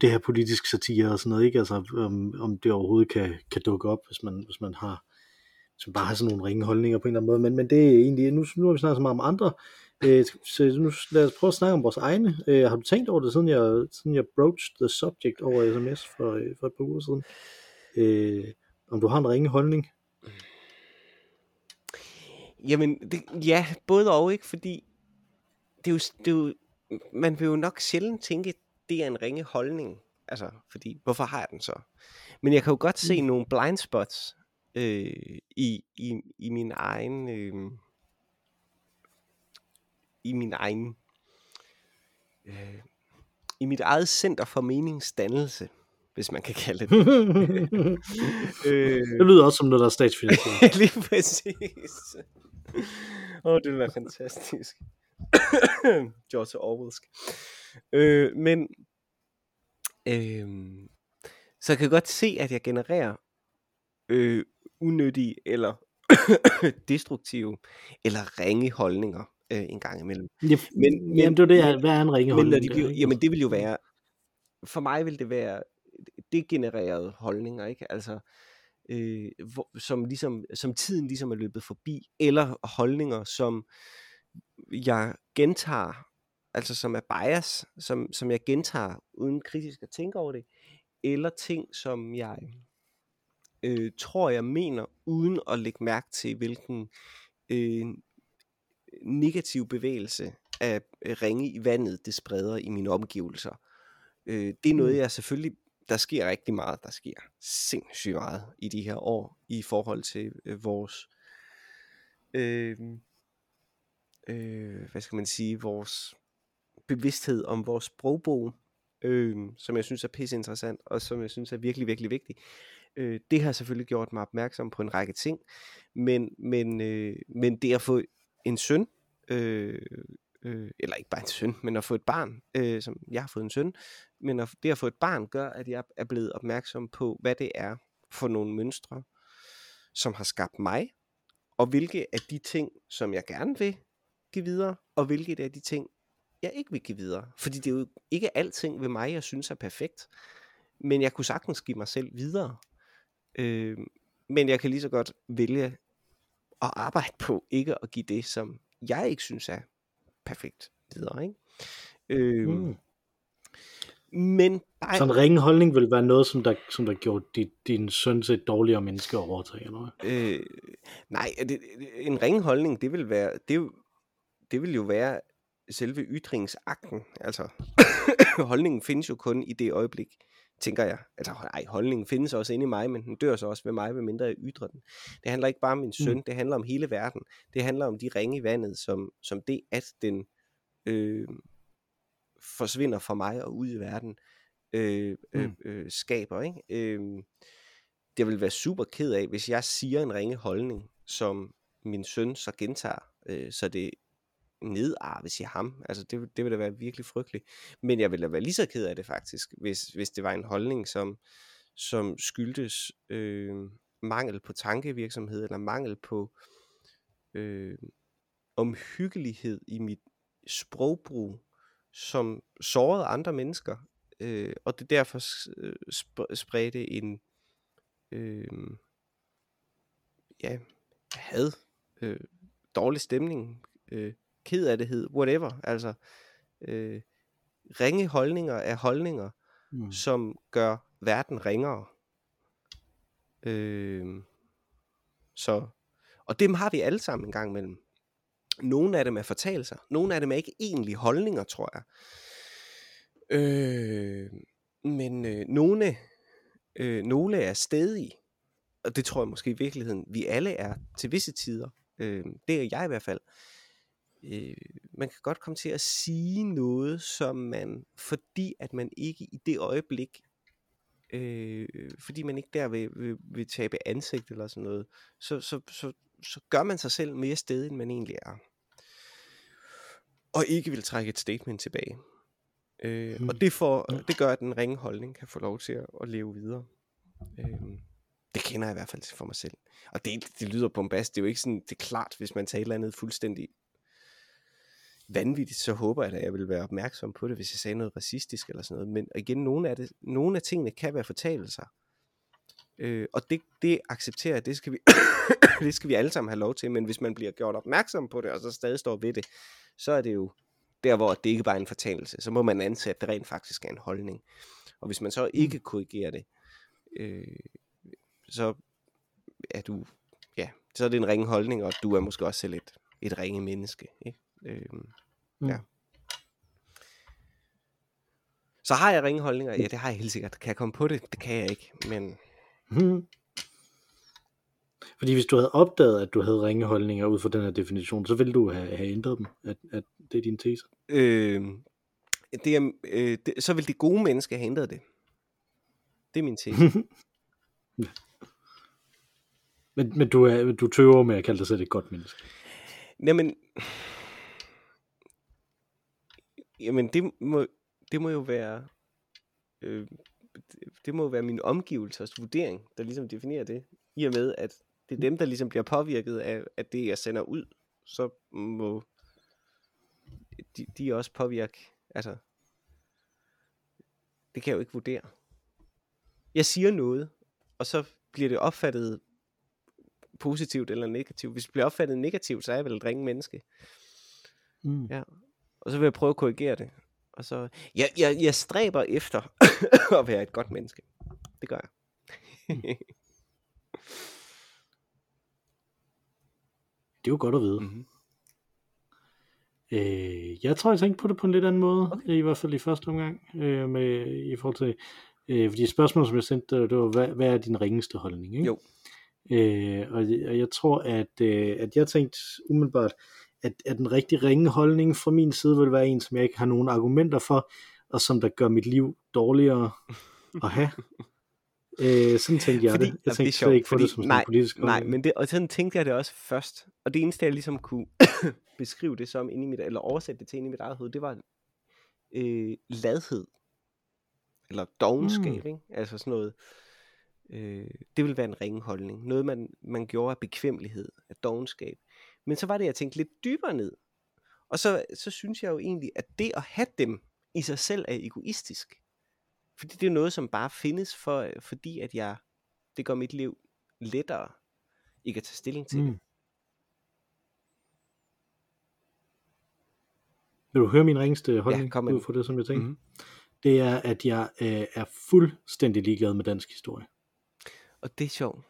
A: det her politisk satire og sådan noget, ikke? Altså, om, om det overhovedet kan, kan dukke op, hvis man, hvis man har, som bare har sådan nogle ringe holdninger på en eller anden måde, men, men det er egentlig, nu, nu har vi snakket så meget om andre, øh, så nu lad os prøve at snakke om vores egne. Øh, har du tænkt over det, siden jeg, siden jeg broached the subject over sms for, øh, for et par uger siden? Øh, om du har en ringe holdning?
B: Jamen, det, ja, både og ikke, fordi det er, jo, det er jo, man vil jo nok sjældent tænke, det er en ringe holdning. Altså, fordi, hvorfor har jeg den så? Men jeg kan jo godt se nogle blind spots øh, i, i, i min egen, øh, i min egen, øh, i mit eget center for meningsdannelse, hvis man kan kalde det det. øh,
A: Det lyder også som noget, der er statsfinansieret.
B: Lige præcis. Åh, oh, det ville være fantastisk. George Orwellsk. Øh, men, øh, så jeg kan godt se, at jeg genererer øh, unødige eller destruktive eller ringe holdninger øh, en gang imellem.
A: Ja,
B: Men-
A: men,
B: men-
A: jamen, det er jo det, jeg- hvad er en ringe
B: Men
A: holdning?
B: de bliver,
A: ikke?
B: jamen det vil jo være, for mig vil det være degenererede holdninger, ikke? Altså, øh, hvor, som, ligesom, som tiden ligesom er løbet forbi, eller holdninger, som jeg gentager, altså som er bias, som, som jeg gentager uden kritisk at tænke over det, eller ting, som jeg øh, tror, jeg mener, uden at lægge mærke til, hvilken øh, negativ bevægelse af ringe i vandet, det spreder i mine omgivelser. Øh, det er noget,
A: Mm.
B: jeg selvfølgelig, der sker rigtig meget, der sker sindssygt meget i de her år, i forhold til øh, vores, øh, øh, hvad skal man sige, vores bevidsthed om vores sprogbog, øh, som jeg synes er pisse interessant, og som jeg synes er virkelig, virkelig vigtig. Øh, det har selvfølgelig gjort mig opmærksom på en række ting, men, men, øh, men det at få en søn, øh, øh, eller ikke bare en søn, men at få et barn, øh, som jeg har fået en søn, men at, det at få et barn gør, at jeg er blevet opmærksom på, hvad det er for nogle mønstre, som har skabt mig, og hvilke af de ting, som jeg gerne vil give videre, og hvilke af de ting, jeg ikke vil give videre. Fordi det er jo ikke alting ved mig, jeg synes er perfekt, men jeg kunne sagtens give mig selv videre. Øh, men jeg kan lige så godt vælge at arbejde på ikke at give det, som jeg ikke synes er perfekt videre. Ikke? Øh,
A: Mm.
B: Men bare,
A: Så en ringe holdning vil være noget, som der, som der gjorde dit, din søn til et dårligere menneske at overtage, eller hvad?
B: Øh, nej, det, en ringe holdning, det vil være, det, jo- det vil jo være selve ytringsakten. Altså, holdningen findes jo kun i det øjeblik, tænker jeg. Altså, nej, holdningen findes også inde i mig, men den dør så også ved mig, medmindre jeg ytrer den. Det handler ikke bare om min søn,
A: Mm.
B: det handler om hele verden. Det handler om de ringe i vandet, som, som det, at den øh, forsvinder fra mig og ud i verden, øh, øh,
A: Mm.
B: øh, skaber. Ikke? Øh, det vil være super ked af, hvis jeg siger en ringe holdning, som min søn så gentager, øh, så det nedarves i ham. Altså det, det vil da være virkelig frygteligt. Men jeg ville da være lige så ked af det faktisk, hvis, hvis det var en holdning, som, som skyldtes øh, mangel på tankevirksomhed, eller mangel på øh, omhyggelighed i mit sprogbrug, som sårede andre mennesker, øh, og det derfor øh, sp- spredte en øh, ja, had, øh, dårlig stemning, øh, kedelighed, whatever. Altså, øh, ringe holdninger er holdninger,
A: Mm.
B: som gør verden ringere. Øh, så, og dem har vi alle sammen en gang imellem. Nogle af dem er fortalelser. Nogle af dem er ikke egentlige holdninger, tror jeg. Øh, men øh, nogle, øh, nogle er stedige. Og det tror jeg måske i virkeligheden, vi alle er til visse tider. Øh, det er jeg i hvert fald. Øh, man kan godt komme til at sige noget, som man, fordi at man ikke i det øjeblik, øh, fordi man ikke der vil, vil, vil tabe ansigt eller sådan noget, så, så, så, så gør man sig selv mere stedig, end man egentlig er. Og ikke vil trække et statement tilbage. Øh,
A: Mm.
B: og det, får, det gør, at den ringe holdning kan få lov til at, at leve videre. Øh, det kender jeg i hvert fald for mig selv. Og det, det lyder bombast. Det er jo ikke sådan, det er klart, hvis man tager et eller andet fuldstændig vanvittigt, så håber jeg at jeg vil være opmærksom på det, hvis jeg sagde noget racistisk eller sådan noget. Men igen, nogle af, det, nogle af tingene kan være fortalelser. Øh, og det, det accepterer jeg, det skal, vi, det skal vi alle sammen have lov til, men hvis man bliver gjort opmærksom på det, og så stadig står ved det, så er det jo der, hvor det ikke bare er en fortalelse. Så må man antage, at det rent faktisk er en holdning. Og hvis man så ikke korrigerer det, øh, så er du, ja, så er det en ringe holdning, og du er måske også selv et, et ringe menneske. Ikke? Øh,
A: Mm.
B: ja. Så har jeg ringe holdninger? Ja, det har jeg helt sikkert. Kan jeg komme på det? Det kan jeg ikke, men
A: Hmm. Fordi hvis du havde opdaget, at du havde ringe holdninger ud fra den her definition, så ville du have, have ændret dem, at, at det er din tese.
B: øh, det er, øh, det, så vil det gode menneske have ændret det. Det er min tese.
A: Men, men du, er, du tøver med at kalde dig selv et godt menneske.
B: Jamen, jamen det, må, det må jo være, øh, det, må jo være min omgivelsers vurdering, der ligesom definerer det. I og med, at Det er dem, der ligesom bliver påvirket af, af det, jeg sender ud. Så må de, de også påvirke. Altså, det kan jeg jo ikke vurdere. Jeg siger noget, og så bliver det opfattet positivt eller negativt. Hvis det bliver opfattet negativt, så er jeg vel et ringe menneske.
A: Mm.
B: Ja. Og så vil jeg prøve at korrigere det. Og så, jeg, jeg, jeg stræber efter at være et godt menneske. Det gør jeg.
A: Det er jo godt at vide.
B: mm-hmm.
A: Øh, jeg tror, jeg tænkte på det på en lidt anden måde, okay. i hvert fald i første omgang, øh, med, i forhold til, øh, fordi spørgsmålet, som jeg sendte, det var, hvad, hvad er din ringeste holdning? Ikke?
B: Jo.
A: Øh, og, og jeg tror, at, øh, at jeg tænkte umiddelbart, at, at den rigtig ringe holdning fra min side vil være en, som jeg ikke har nogen argumenter for, og som der gør mit liv dårligere at have. Øh, sådan tænkte jeg
B: Fordi-
A: det. Jeg
B: det
A: tænkte slet
B: sjovt,
A: ikke på
B: fordi-
A: det som
B: nej,
A: politisk
B: Nej, men det, og sådan tænkte jeg det også først. Og det eneste, jeg ligesom kunne beskrive det som inde i mit, eller oversætte det til inde i mit eget hoved, det var øh, ladhed. Eller dogenskab, mm. ikke? Altså sådan noget. Øh, det ville være en ringe holdning. Noget, man, man gjorde af bekvemmelighed, af dogenskab. Men så var det, jeg tænkte lidt dybere ned. Og så, så synes jeg jo egentlig, at det at have dem i sig selv er egoistisk. Fordi det er noget, som bare findes, for, fordi at jeg, det gør mit liv lettere ikke at tage stilling til. Mm.
A: Mm. Vil du høre min ringeste holdning
B: kom med
A: ud fra det, som jeg tænkte?
B: Mhm.
A: Det er, at jeg øh, er fuldstændig ligeglad med dansk historie.
B: Og det er sjovt.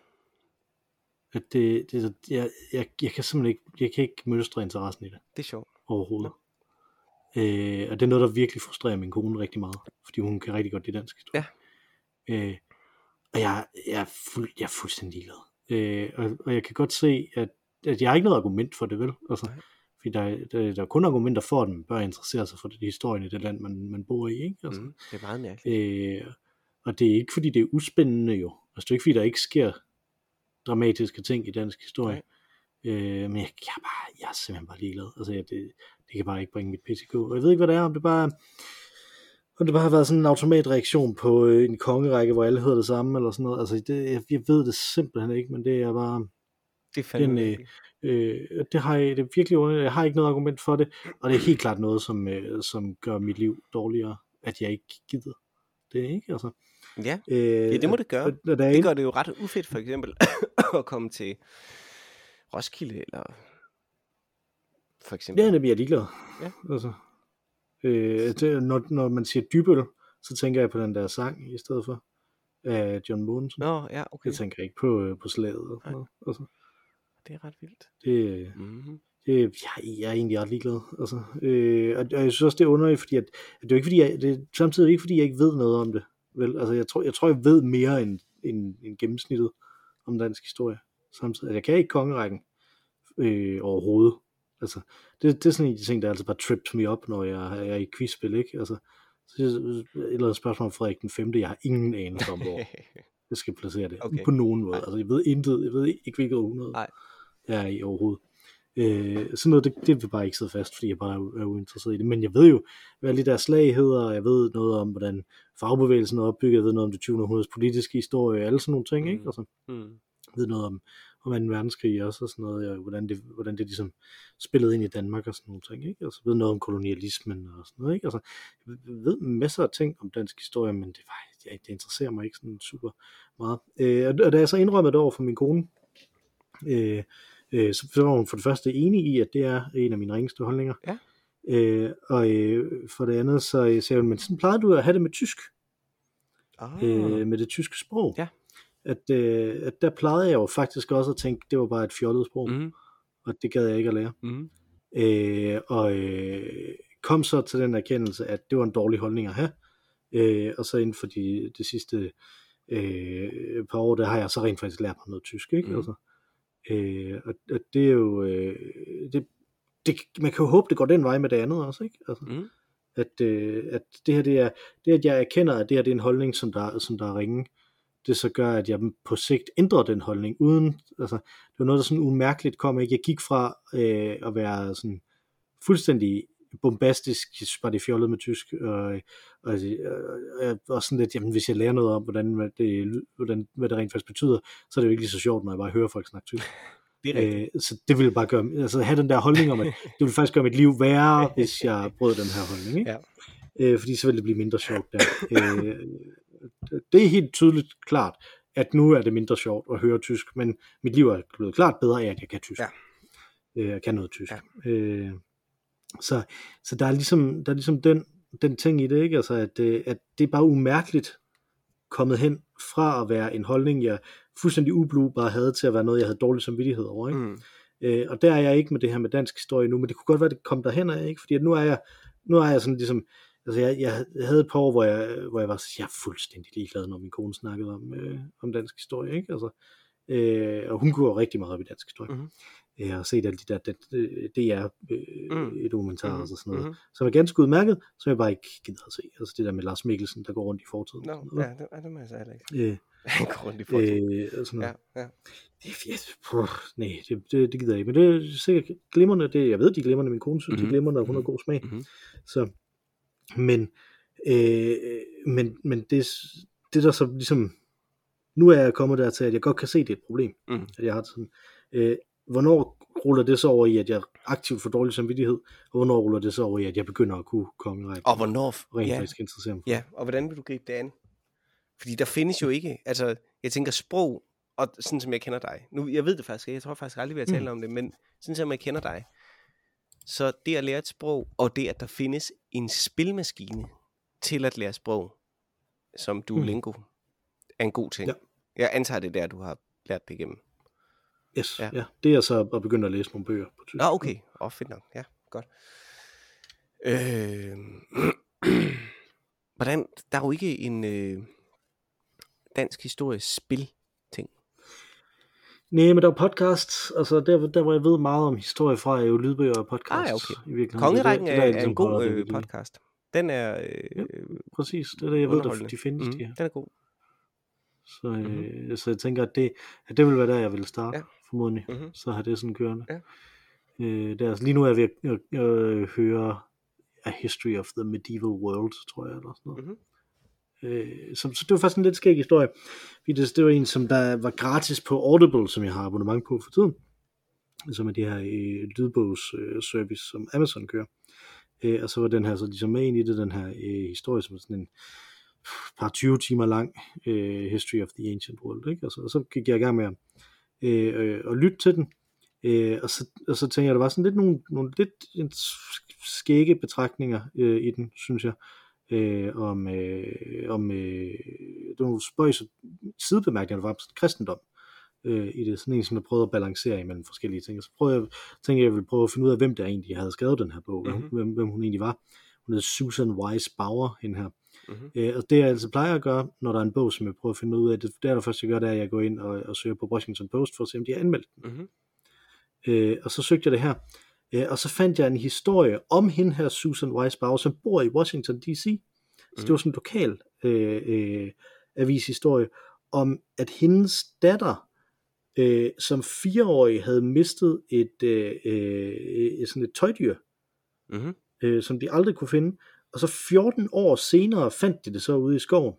A: At det, det, jeg, jeg, jeg kan simpelthen ikke, jeg kan ikke mønstre interessen i det
B: Det er sjovt.
A: overhovedet. Øh, og det er noget, der virkelig frustrerer min kone rigtig meget, fordi hun kan rigtig godt lide dansk historie. Ja. Øh, og jeg, jeg, er fuld, jeg er fuldstændig ligeglad. Øh, og, og jeg kan godt se, at, at jeg har ikke noget argument for det, vel? Altså,
B: Nej.
A: fordi der, der, der er kun argumenter for, at man bør interessere sig for det, historien i det land, man, man bor i, ikke? Altså,
B: Mm. Det er meget mærkeligt.
A: Øh, og det er ikke fordi det er uspændende jo. Altså det er ikke fordi der ikke sker dramatiske ting i dansk historie. Øh, men jeg, jeg, er bare, jeg er simpelthen bare ligeglad. Altså jeg, det, det kan bare ikke bringe mit PCK. Og jeg ved ikke hvad det er, om det bare om det bare har været sådan en automatreaktion på øh, en kongerække, hvor alle hedder det samme, eller sådan noget. Altså, det, jeg, jeg ved det simpelthen ikke, men det er bare,
B: Det er fandme
A: den, øh, øh, det har jeg, det er virkelig underligt. Jeg har ikke noget argument for det, og det er helt klart noget, som, øh, som gør mit liv dårligere, at jeg ikke gider det, ikke? Altså,
B: Ja,
A: øh,
B: ja, det må det gøre.
A: og, og
B: Det gør det jo ret ufedt, for eksempel, at komme til Roskilde, eller for eksempel.
A: Ja, det bliver jeg ligeglad.
B: Ja.
A: Altså, øh, det, når, når man siger dybøl, så tænker jeg på den der sang i stedet for af John Mogensen.
B: Nå, ja, okay.
A: Jeg tænker ikke på, øh, på slaget. Og sådan noget. Altså,
B: Det er ret vildt.
A: det,
B: Mm-hmm.
A: det, jeg, jeg er egentlig ret ligeglad. Altså, øh, og, og jeg synes også, det er underligt, fordi at, at det er ikke fordi, jeg, det er samtidig ikke fordi, jeg ikke ved noget om det. Vel? Altså, jeg tror, jeg tror, jeg ved mere end, end, end gennemsnittet om dansk historie. Samtidig. Jeg kan ikke kongerækken øh, overhovedet. Altså, det, det er sådan en af de ting, der altså bare trips me op, når jeg, jeg er i quizspil, ikke? Altså, så et eller andet spørgsmål om Frederik den 5. Jeg har ingen anelse om, hvor jeg skal placere det.
B: Okay.
A: På nogen måde. Altså, jeg ved intet. Jeg ved ikke, hvilket århundrede jeg er i overhovedet. Øh, sådan noget, det, det vil bare ikke sidde fast, fordi jeg bare er, er uinteresseret i det. Men jeg ved jo, hvad alle de der slag hedder, jeg ved noget om, hvordan fagbevægelsen er opbygget, jeg ved noget om det 20. århundredes politiske historie, alle sådan nogle ting, ikke?
B: Mm.
A: Altså,
B: mm.
A: jeg ved noget om, om 2. verdenskrig også, og sådan noget, og hvordan det, hvordan det ligesom spillede ind i Danmark og sådan nogle ting, ikke? Altså, jeg ved noget om kolonialismen og sådan noget, ikke? Altså, jeg ved masser af ting om dansk historie, men det, var, ja, det interesserer mig ikke sådan super meget. Øh, og- og da jeg så indrømmede det over for min kone, øh, øh, så så var hun for det første enig i, at det er en af mine ringeste holdninger.
B: Ja.
A: Øh, og øh, for det andet, så øh, sagde hun, men sådan plejede du at have det med tysk,
B: Ah,
A: øh, med det tyske sprog.
B: Ja.
A: At, øh, at der plejede jeg jo faktisk også at tænke, det var bare et fjollet sprog, mm.
B: mm.
A: og det gad jeg ikke at lære.
B: Mm.
A: Øh, og øh, kom så til den erkendelse, at det var en dårlig holdning at have. Øh, og så inden for de, de sidste øh, par år, der har jeg så rent faktisk lært mig noget tysk. Ikke?
B: Mhm.
A: Altså, øh, og, og det er jo... Øh, det, det, man kan jo håbe, det går den vej med det andet også. Ikke? Altså,
B: Mm.
A: at, øh, at det her, det er, det at jeg erkender, at det her det er en holdning, som der, som der er ringe, det så gør, at jeg på sigt ændrer den holdning, uden, altså, det var noget, der sådan umærkeligt kom, ikke? Jeg gik fra øh, at være sådan fuldstændig bombastisk, bare det fjollet med tysk, og, og, og, og, sådan lidt, jamen hvis jeg lærer noget om, hvordan, det, hvordan, hvad det rent faktisk betyder, så er det jo ikke lige så sjovt, når jeg bare hører folk snakke tysk.
B: Det er rigtigt.
A: Øh, så det ville bare gøre, altså have den der holdning om, at det ville faktisk gøre mit liv værre, hvis jeg brød den her holdning. Ikke?
B: Ja.
A: Øh, fordi så ville det blive mindre sjovt der. Øh, det er helt tydeligt klart, at nu er det mindre sjovt at høre tysk, men mit liv er blevet klart bedre af, at jeg kan tysk.
B: Ja.
A: Øh, jeg kan noget tysk.
B: Ja.
A: Øh, så, så der er ligesom, der er ligesom den, den ting i det, ikke? Altså, at, øh, at det er bare umærkeligt kommet hen fra at være en holdning, jeg fuldstændig ublu bare havde til at være noget, jeg havde dårlig samvittighed over. Ikke?
B: Mm.
A: Øh, og der er jeg ikke med det her med dansk historie nu, men det kunne godt være, det kom derhen af, ikke? fordi at nu er jeg, nu er jeg sådan ligesom, altså jeg, jeg havde et par år, hvor jeg, hvor jeg var jeg er fuldstændig ligeglad, når min kone snakkede om, øh, om dansk historie, ikke? Altså, øh, og hun går rigtig meget op i dansk historie.
B: Mhm.
A: Jeg har set alle de der, det, det er øh,
B: Mm. Mhm.
A: og sådan noget,
B: Mhm.
A: som er ganske udmærket, som jeg bare ikke gider at se. Altså det der med Lars Mikkelsen, der går rundt i fortiden.
B: Nå,
A: noget.
B: ja, det, det må jeg så heller ikke.
A: Øh,
B: Han går rundt i fortiden.
A: øh, og sådan noget.
B: Ja, ja.
A: Det, er- puh, nej, det, det, det gider jeg ikke. Men det er sikkert glimrende. Det, jeg ved, de er glimrende. Min kone synes, mm-hmm. de er
B: Mhm.
A: glimrende, og hun har god smag.
B: Mhm.
A: Så, men, øh, men, men det, det der så ligesom, nu er jeg kommet dertil, at jeg godt kan se, det er et problem,
B: Mhm.
A: at jeg har sådan. Øh, hvornår ruller det så over i, at jeg aktivt får dårlig samvittighed, og hvornår ruller det så over i, at jeg begynder at kunne kongerække,
B: Og hvornår...
A: rent
B: ja,
A: faktisk interessere mig for
B: ja, og hvordan vil du gribe det an? Fordi der findes jo ikke, altså, jeg tænker sprog, og sådan som jeg kender dig. Nu, jeg ved det faktisk ikke, jeg tror faktisk aldrig, vi har talt
A: Mm.
B: om det, men sådan som jeg kender dig, så det at lære et sprog, og det at der findes en spilmaskine til at lære sprog, som Duolingo, er en god ting.
A: Ja.
B: Jeg antager det er der, du har lært det igennem.
A: Yes,
B: Ja.
A: ja. ja. Det er så at begynde at læse nogle bøger på tysk.
B: Nå, okay. Åh, oh, fedt nok. Ja, godt. Øh, hvordan, der er jo ikke en øh, dansk historisk spil ting.
A: Nej, men der er podcasts, altså der, der hvor jeg ved meget om historie fra, er jo lydbøger og podcasts.
B: Ah, ja, okay.
A: I virkeligheden.
B: Kongerækken
A: Det
B: er,
A: der, jeg
B: er
A: ligesom
B: en god
A: det
B: øh, podcast. Den er
A: Ja.
B: øh,
A: Præcis, det er det, jeg ved, der, de findes,
B: Mhm,
A: de her.
B: Den er god.
A: Så, øh, så jeg tænker, at det, at det vil være der, jeg vil starte,
B: Ja.
A: formodentlig.
B: Mhm.
A: Så har det sådan kørende.
B: Ja.
A: Øh, der, lige nu er jeg ved at, at høre A History of the Medieval World, tror jeg, eller sådan noget.
B: Mhm.
A: Øh, så, så det var faktisk en lidt skæg historie. Fordi det, det var en, som der var gratis på Audible, som jeg har abonnement på for tiden. Som er det her øh, lydbogsservice, øh, service, som Amazon kører. Øh, og så var den her så ligesom med ind i det, den her øh, historie, som er sådan en par 20 timer lang øh, History of the Ancient World. Ikke? Og, så, og så gik jeg i gang med at, øh, øh, at lytte til den. Øh, og, så, og så tænker jeg, der var sådan lidt nogle, nogle lidt skægge betragtninger øh, i den, synes jeg øh, om, øh, om øh, nogle spøjs sidebemærkninger, der var om kristendom øh, i det. Sådan en, som der prøvede at balancere imellem forskellige ting. Og så prøvede jeg, tænkte jeg, jeg ville prøve at finde ud af, hvem der egentlig havde skrevet den her bog, mm-hmm.
B: Mhm.
A: hvem, hvem hun egentlig var. Hun hed Susan Wise Bauer, hende her.
B: Mhm.
A: Øh, og det jeg altså plejer at gøre, når der er en bog, som jeg prøver at finde ud af, det, det er der første, jeg gør, det er, at jeg går ind og, og søger på Washington Post for at se, om de har anmeldt den.
B: Mhm.
A: Øh, og så søgte jeg det her, øh, og så fandt jeg en historie om hende her, Susan Wise Bauer, som bor i Washington D.C. Så det var sådan en lokal øh, øh, avishistorie, om at hendes datter, øh, som fireårig havde mistet et, øh, øh, sådan et tøjdyr,
B: Mhm.
A: øh, som de aldrig kunne finde, og så 14 år senere fandt de det så ude i skoven.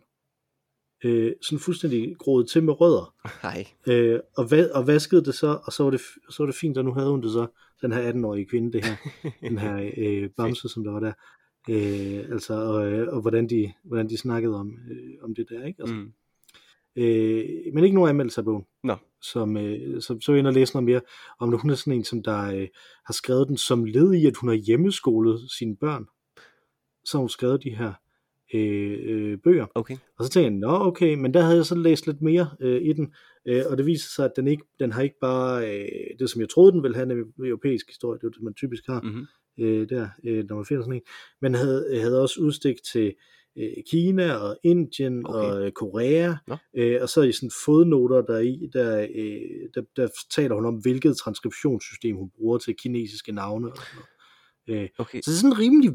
A: Øh, sådan fuldstændig groet til med rødder.
B: Hej.
A: Øh, og, va- og vaskede det så, og så var det, så var det fint, og nu havde hun det så, den her 18-årige kvinde, det her, den her øh, bamse, som der var der. Øh, altså, og, øh, og hvordan, de, hvordan de snakkede om, øh, om det der, ikke? Altså,
B: Mm.
A: øh, men ikke nogen anmeldelse af bogen.
B: Nå.
A: Som, øh, som, så inde og læse noget mere om det. Hun er sådan en, som der øh, har skrevet den som led i, at hun har hjemmeskolet sine børn. Så har hun skrevet de her øh, øh, bøger.
B: Okay.
A: Og så tænkte jeg, nå okay, men der havde jeg så læst lidt mere øh, i den, øh, og det viser sig, at den, ikke, den har ikke bare øh, det, som jeg troede, den ville have, nemlig europæisk historie, det er det, man typisk har
B: Mhm.
A: øh, der, øh, når man finder sådan en, men havde, havde også udstik til øh, Kina og Indien
B: Okay.
A: og øh, Korea,
B: Nå.
A: øh, og så i sådan fodnoter der i, der, øh, der, der taler hun om, hvilket transkriptionssystem hun bruger til kinesiske navne og sådan noget. Øh,
B: Okay.
A: så det er sådan rimelig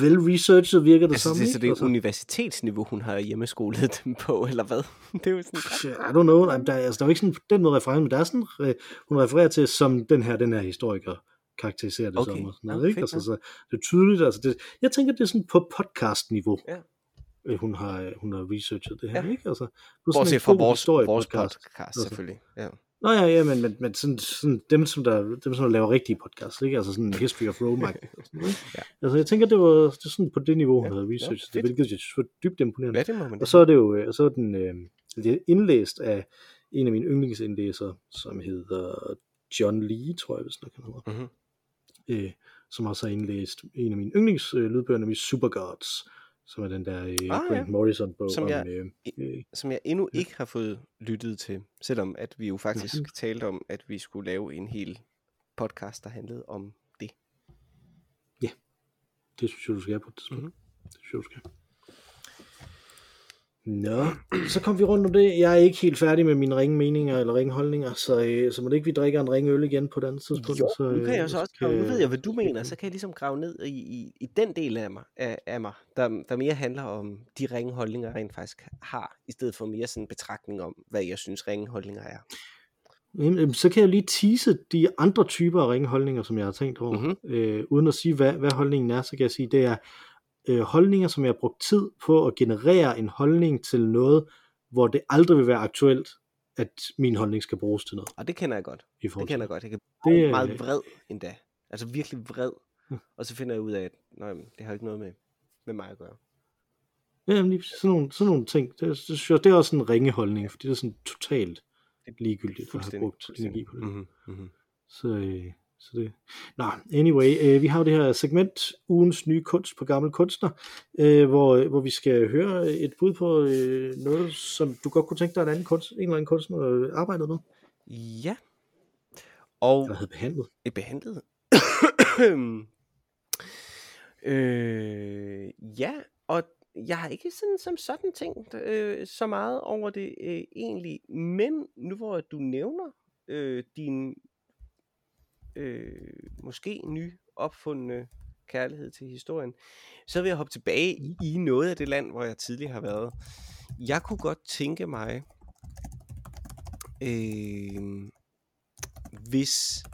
A: vel-researchet, virker det
B: Altså,
A: som.
B: det, så
A: ikke?
B: det er
A: Altså,
B: universitetsniveau, hun har hjemmeskolet dem på, eller hvad? det er jo sådan
A: I don't know, der, er- altså, der er jo ikke sådan den måde reference, men der er sådan, øh, hun refererer til, som den her, den her historiker karakterisere det
B: Okay.
A: som. Og sådan noget, ikke?
B: fedt
A: Altså, så det er tydeligt. Altså, det, jeg tænker, det er sådan på podcast-niveau,
B: Ja.
A: øh, hun, har, hun har researchet det her.
B: Ja.
A: Ikke? Altså,
B: Bortset fra vores, vores
A: historiepodcast.
B: podcast,
A: Altså.
B: selvfølgelig. Ja.
A: Nå ja, ja, men, men, men sådan, sådan, dem, som der, dem, som der laver rigtige podcasts, ikke? Altså sådan History of Rome.
B: Ja.
A: Altså jeg tænker, det var, det er sådan på det niveau, hun
B: Ja,
A: havde
B: ja,
A: researchet,
B: fedt.
A: det, hvilket jeg synes var dybt imponerende.
B: ja, det må man
A: Og så er det jo øh, så er den øh, det er indlæst af en af mine yndlingsindlæsere, som hedder John Lee, tror jeg, hvis nok han hedder.
B: mm-hmm.
A: Øh, som også har indlæst en af mine yndlingslydbøger, nemlig Supergods, som er den der øh,
B: Ah,
A: ah,
B: ja.
A: Grant Morrison-bog
B: Som
A: om...
B: jeg-
A: Øh, øh,
B: Som jeg endnu ikke har fået lyttet til, selvom at vi jo faktisk
A: Mhm.
B: talte om, at vi skulle lave en hel podcast, der handlede om det.
A: det synes jeg, du skal på et tidspunkt.
B: Mhm.
A: Det synes jeg, du skal. Nå, så kom vi rundt om det. Jeg er ikke helt færdig med mine ringe meninger eller ringe holdninger, så, øh, så må det ikke vi drikker en ringe øl igen på et andet tidspunkt.
B: Jo,
A: så,
B: nu kan
A: øh,
B: jeg så også
A: kan-
B: nu ved jeg, hvad du mener, så kan jeg ligesom grave ned i, i, i den del af mig, af, af mig der, der mere handler om de ringeholdninger, jeg rent faktisk har, i stedet for mere sådan en betragtning om, hvad jeg synes ringeholdninger er.
A: Jamen, så kan jeg lige tease de andre typer af ringholdninger, som jeg har tænkt over.
B: Mhm.
A: Øh, uden at sige, hvad, hvad holdningen er, så kan jeg sige, det er øh, holdninger, som jeg har brugt tid på at generere en holdning til noget, hvor det aldrig vil være aktuelt, at min holdning skal bruges til noget.
B: Og det kender jeg godt.
A: I
B: Det kender jeg godt. Jeg kan
A: Det
B: blive
A: er-
B: meget vred endda. Altså virkelig vred.
A: Hm.
B: Og så finder jeg ud af, at nej, det har ikke noget med, med mig at gøre.
A: Ja, jamen, lige sådan nogle, sådan nogle ting. Det, det, jeg, det er også en ringeholdning, fordi det er sådan totalt ligegyldigt at have brugt energi på det.
B: Mm-hmm. Mm-hmm.
A: Så, øh, så det. Nå, anyway, øh, vi har jo det her segment, ugens nye kunst på gammel kunstner, øh, hvor, hvor vi skal høre et bud på øh, noget, som du godt kunne tænke dig, en, anden kunst, en eller anden kunstner øh, arbejdede med,
B: Ja. Og
A: eller havde behandlet.
B: et behandlet. øh, ja, og jeg har ikke sådan som sådan tænkt øh, så meget over det øh, egentlig, men nu hvor du nævner øh, din øh, måske ny opfundne kærlighed til historien, så vil jeg hoppe tilbage i noget af det land, hvor jeg tidligere har været. Jeg kunne godt tænke mig, øh, hvis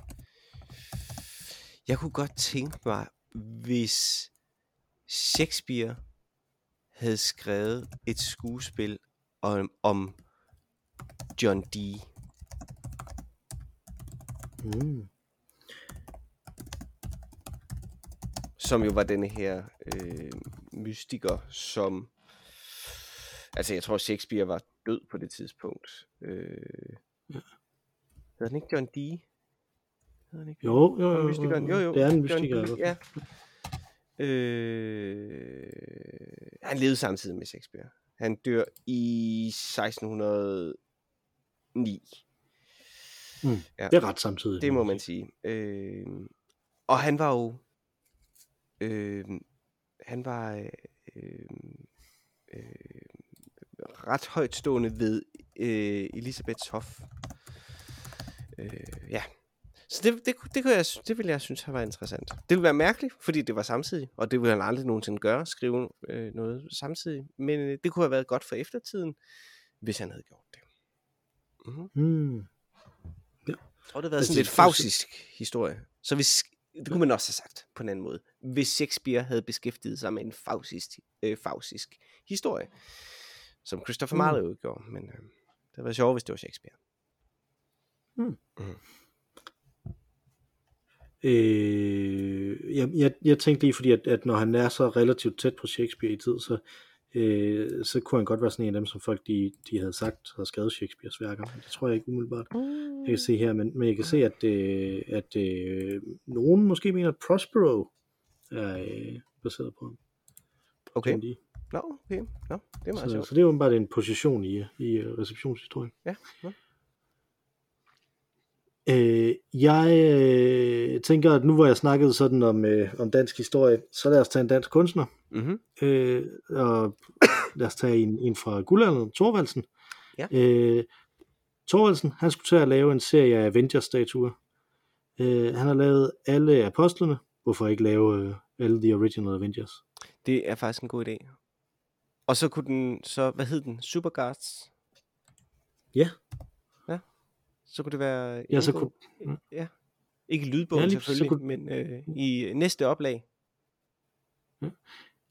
B: jeg kunne godt tænke mig, hvis Shakespeare havde skrevet et skuespil om, om John Dee.
A: Mm.
B: Som jo var denne her øh, mystiker, som... Altså, jeg tror, Shakespeare var død på det tidspunkt. Øh,
A: Ja.
B: hedder ikke John Dee? Hedder ikke?
A: Jo, jo, jo,
B: mystikeren? Jo, jo.
A: det er en mystiker.
B: Dee. Ja. Øh, han levede samtidig med Shakespeare. Han dør i 1609.
A: Mm.
B: Ja.
A: Det er ret samtidig.
B: Det må man sige. Øh, og han var jo... Øh, han var øh, øh, ret højtstående ved øh, Elisabeths hof. Øh, ja. Så det, det, det, kunne jeg, det ville jeg synes været interessant. Det ville være mærkeligt, fordi det var samtidig, og det ville han aldrig nogensinde gøre, skrive øh, noget samtidig. Men øh, det kunne have været godt for eftertiden, hvis han havde gjort det. Mm-hmm.
A: Mm.
B: Jeg tror, det har været
A: Altså,
B: sådan lidt fausisk historie. Så hvis, det kunne man også have sagt på en anden måde. Hvis Shakespeare havde beskæftiget sig med en fausisk, øh, fausisk historie, som Christopher
A: Mm.
B: Marlowe jo gjorde. Men øh, det havde været sjovt, hvis det var Shakespeare.
A: Øh, jeg, jeg, jeg tænkte lige, fordi at, at når han er så relativt tæt på Shakespeare i tid, så, øh, så kunne han godt være sådan en af dem, som folk de, de havde sagt havde skrevet Shakespeares værker. Men det tror jeg ikke umiddelbart. Jeg kan se her, men, men jeg kan se, at, øh, at øh, nogen måske mener, at Prospero er øh, baseret på ham.
B: Okay.
A: John Dee.
B: Nå, okay. Nå, det er meget
A: Så,
B: sjovt.
A: så det er jo bare en position i, i øh, receptionshistorien.
B: Ja, nå.
A: Øh, jeg øh, tænker, at nu hvor jeg snakkede sådan om, øh, om dansk historie, så lad os tage en dansk kunstner.
B: Mm-hmm.
A: Øh, og lad os tage en, en fra guldalderen, Thorvaldsen.
B: Ja.
A: Øh, Thorvaldsen, han skulle til at lave en serie af Avengers-statuer. Øh, han har lavet alle apostlene. Hvorfor ikke lave øh, alle de original Avengers?
B: Det er faktisk en god idé. Og så kunne den, så, hvad hed den? Superguards?
A: Ja.
B: Ja. Så kunne det være...
A: Ja, så kunne-
B: Ja. Ikke lydbogen
A: Ja,
B: ja,
A: lige-
B: selvfølgelig,
A: kunne-
B: men øh, i næste oplag.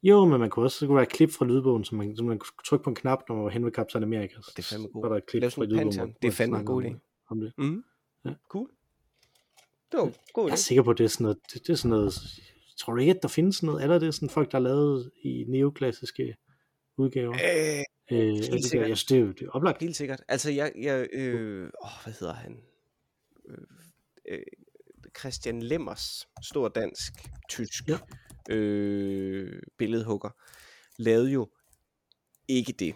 A: Jo, men man kunne også, så kunne være et klip fra lydbogen, så man, så man kunne trykke på en knap, når man var hen ved Captain America.
B: Det er fandme
A: Så
B: god.
A: var der et klip fra lydbogen.
B: Det er fandme en god idé.
A: Om det.
B: Mm.
A: Ja.
B: Cool. Det var god
A: Jeg er sikker på, at det er sådan noget, det, det er sådan noget, tror du ikke, at der findes sådan noget? Er der det sådan folk, der er lavet i neoklassiske udgaver?
B: Øh,
A: Øh, er det, der,
B: sikkert.
A: jeg synes, det er jo det er oplagt.
B: helt sikkert. Altså, jeg... jeg øh, åh, hvad hedder han? Øh, øh, Christian Lemmers, stor dansk, tysk
A: Ja.
B: øh, billedhugger, lavede jo ikke det.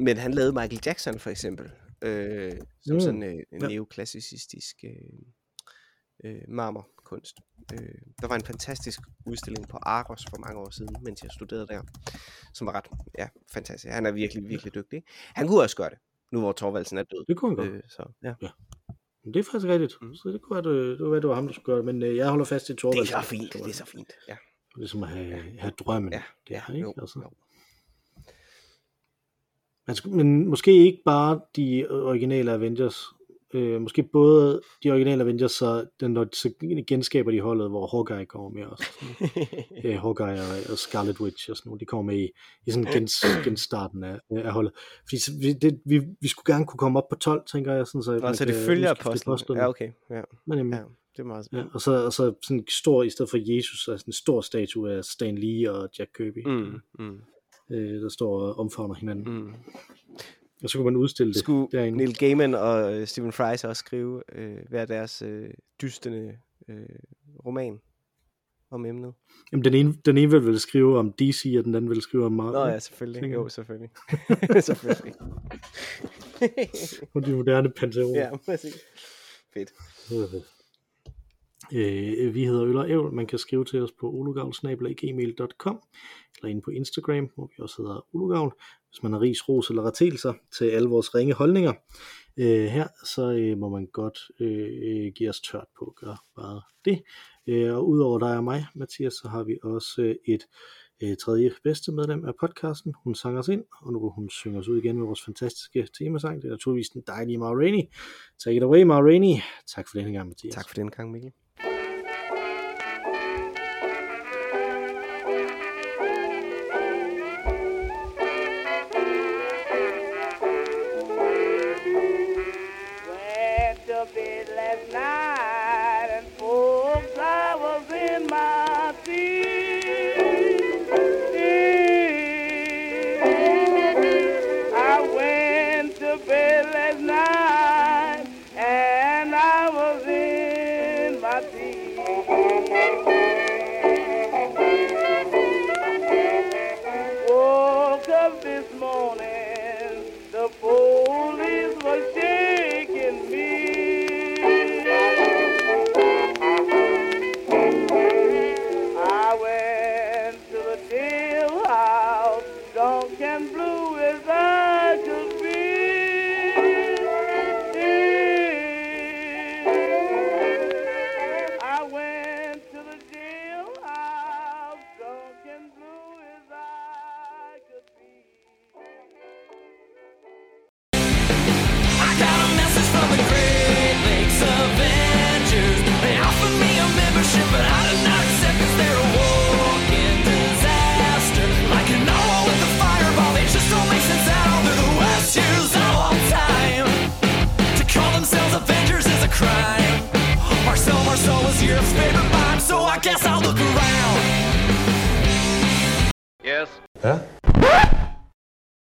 B: Men han lavede Michael Jackson for eksempel, øh, som
A: Mm,
B: sådan øh,
A: ja.
B: neoklassicistisk øh, øh, marmorkunst. Øh, der var en fantastisk udstilling på Aros for mange år siden, mens jeg studerede der, som var ret ja, fantastisk. Han er virkelig, virkelig dygtig. Han kunne også gøre det, nu hvor Torvaldsen er død.
A: Det kunne han godt.
B: Øh, så, ja.
A: Men det er faktisk rigtigt.
B: Mm.
A: Så det kunne være, det, det, være, det var ham, der skulle gøre det. Men øh, jeg holder fast i
B: Det
A: Torvald.
B: er så fint, det er så fint. Ja,
A: Ligesom at have, have drømmen.
B: ja,
A: det
B: ja
A: er, ikke?
B: jo,
A: Altså.
B: jo.
A: Man skulle, men måske ikke bare de originale Avengers. Øh, måske både de originale Avengers, så den, når de så genskaber de holdet, hvor Hawkeye kommer med også. Øh, Hawkeye og, og Scarlet Witch og sådan noget. De kommer med i, i sådan gens, genstarten af, af holdet. Fordi vi, det, vi, vi skulle gerne kunne komme op på 12, tænker jeg. Sådan, så, man
B: så det
A: kan
B: følger
A: apostlene.
B: Ja, okay. Ja,
A: Men, jamen,
B: ja, det er meget
A: Ja, og så, og så sådan stor, i stedet for Jesus, er sådan en stor statue af Stan Lee og Jack Kirby,
B: Mm, mm,
A: øh, der står og omfavner hinanden. Mm. Og så kunne man udstille det
B: Skulle
A: derinde.
B: Neil Gaiman og øh, Stephen Fry så også skrive øh, hver deres øh, dystende øh, roman om emnet?
A: Jamen, den ene, den ene vil vel skrive om DC, og den anden vil skrive om Marvel.
B: Nå ja, selvfølgelig.
A: tænker
B: Jo, selvfølgelig. selvfølgelig.
A: Og de moderne panteon.
B: ja, præcis. Fedt.
A: Øh, vi hedder Øl og Ævl. Man kan skrive til os på olugavl.gmail.com eller inde på Instagram, hvor vi også hedder Olugavl. Hvis man har ris, ros eller retelser til alle vores ringe holdninger øh, her, så øh, må man godt øh, øh, give os tørt på at gøre bare det. Øh, og udover dig og mig, Mathias, så har vi også øh, et øh, tredje bedste medlem af podcasten. Hun sang os ind, og nu vil hun synge os ud igen med vores fantastiske temasang. Det er naturligvis den dejlige Ma Rainey. Take it away, Ma Rainey. Tak for denne gang, Mathias.
B: Tak for den gang, Mikkel.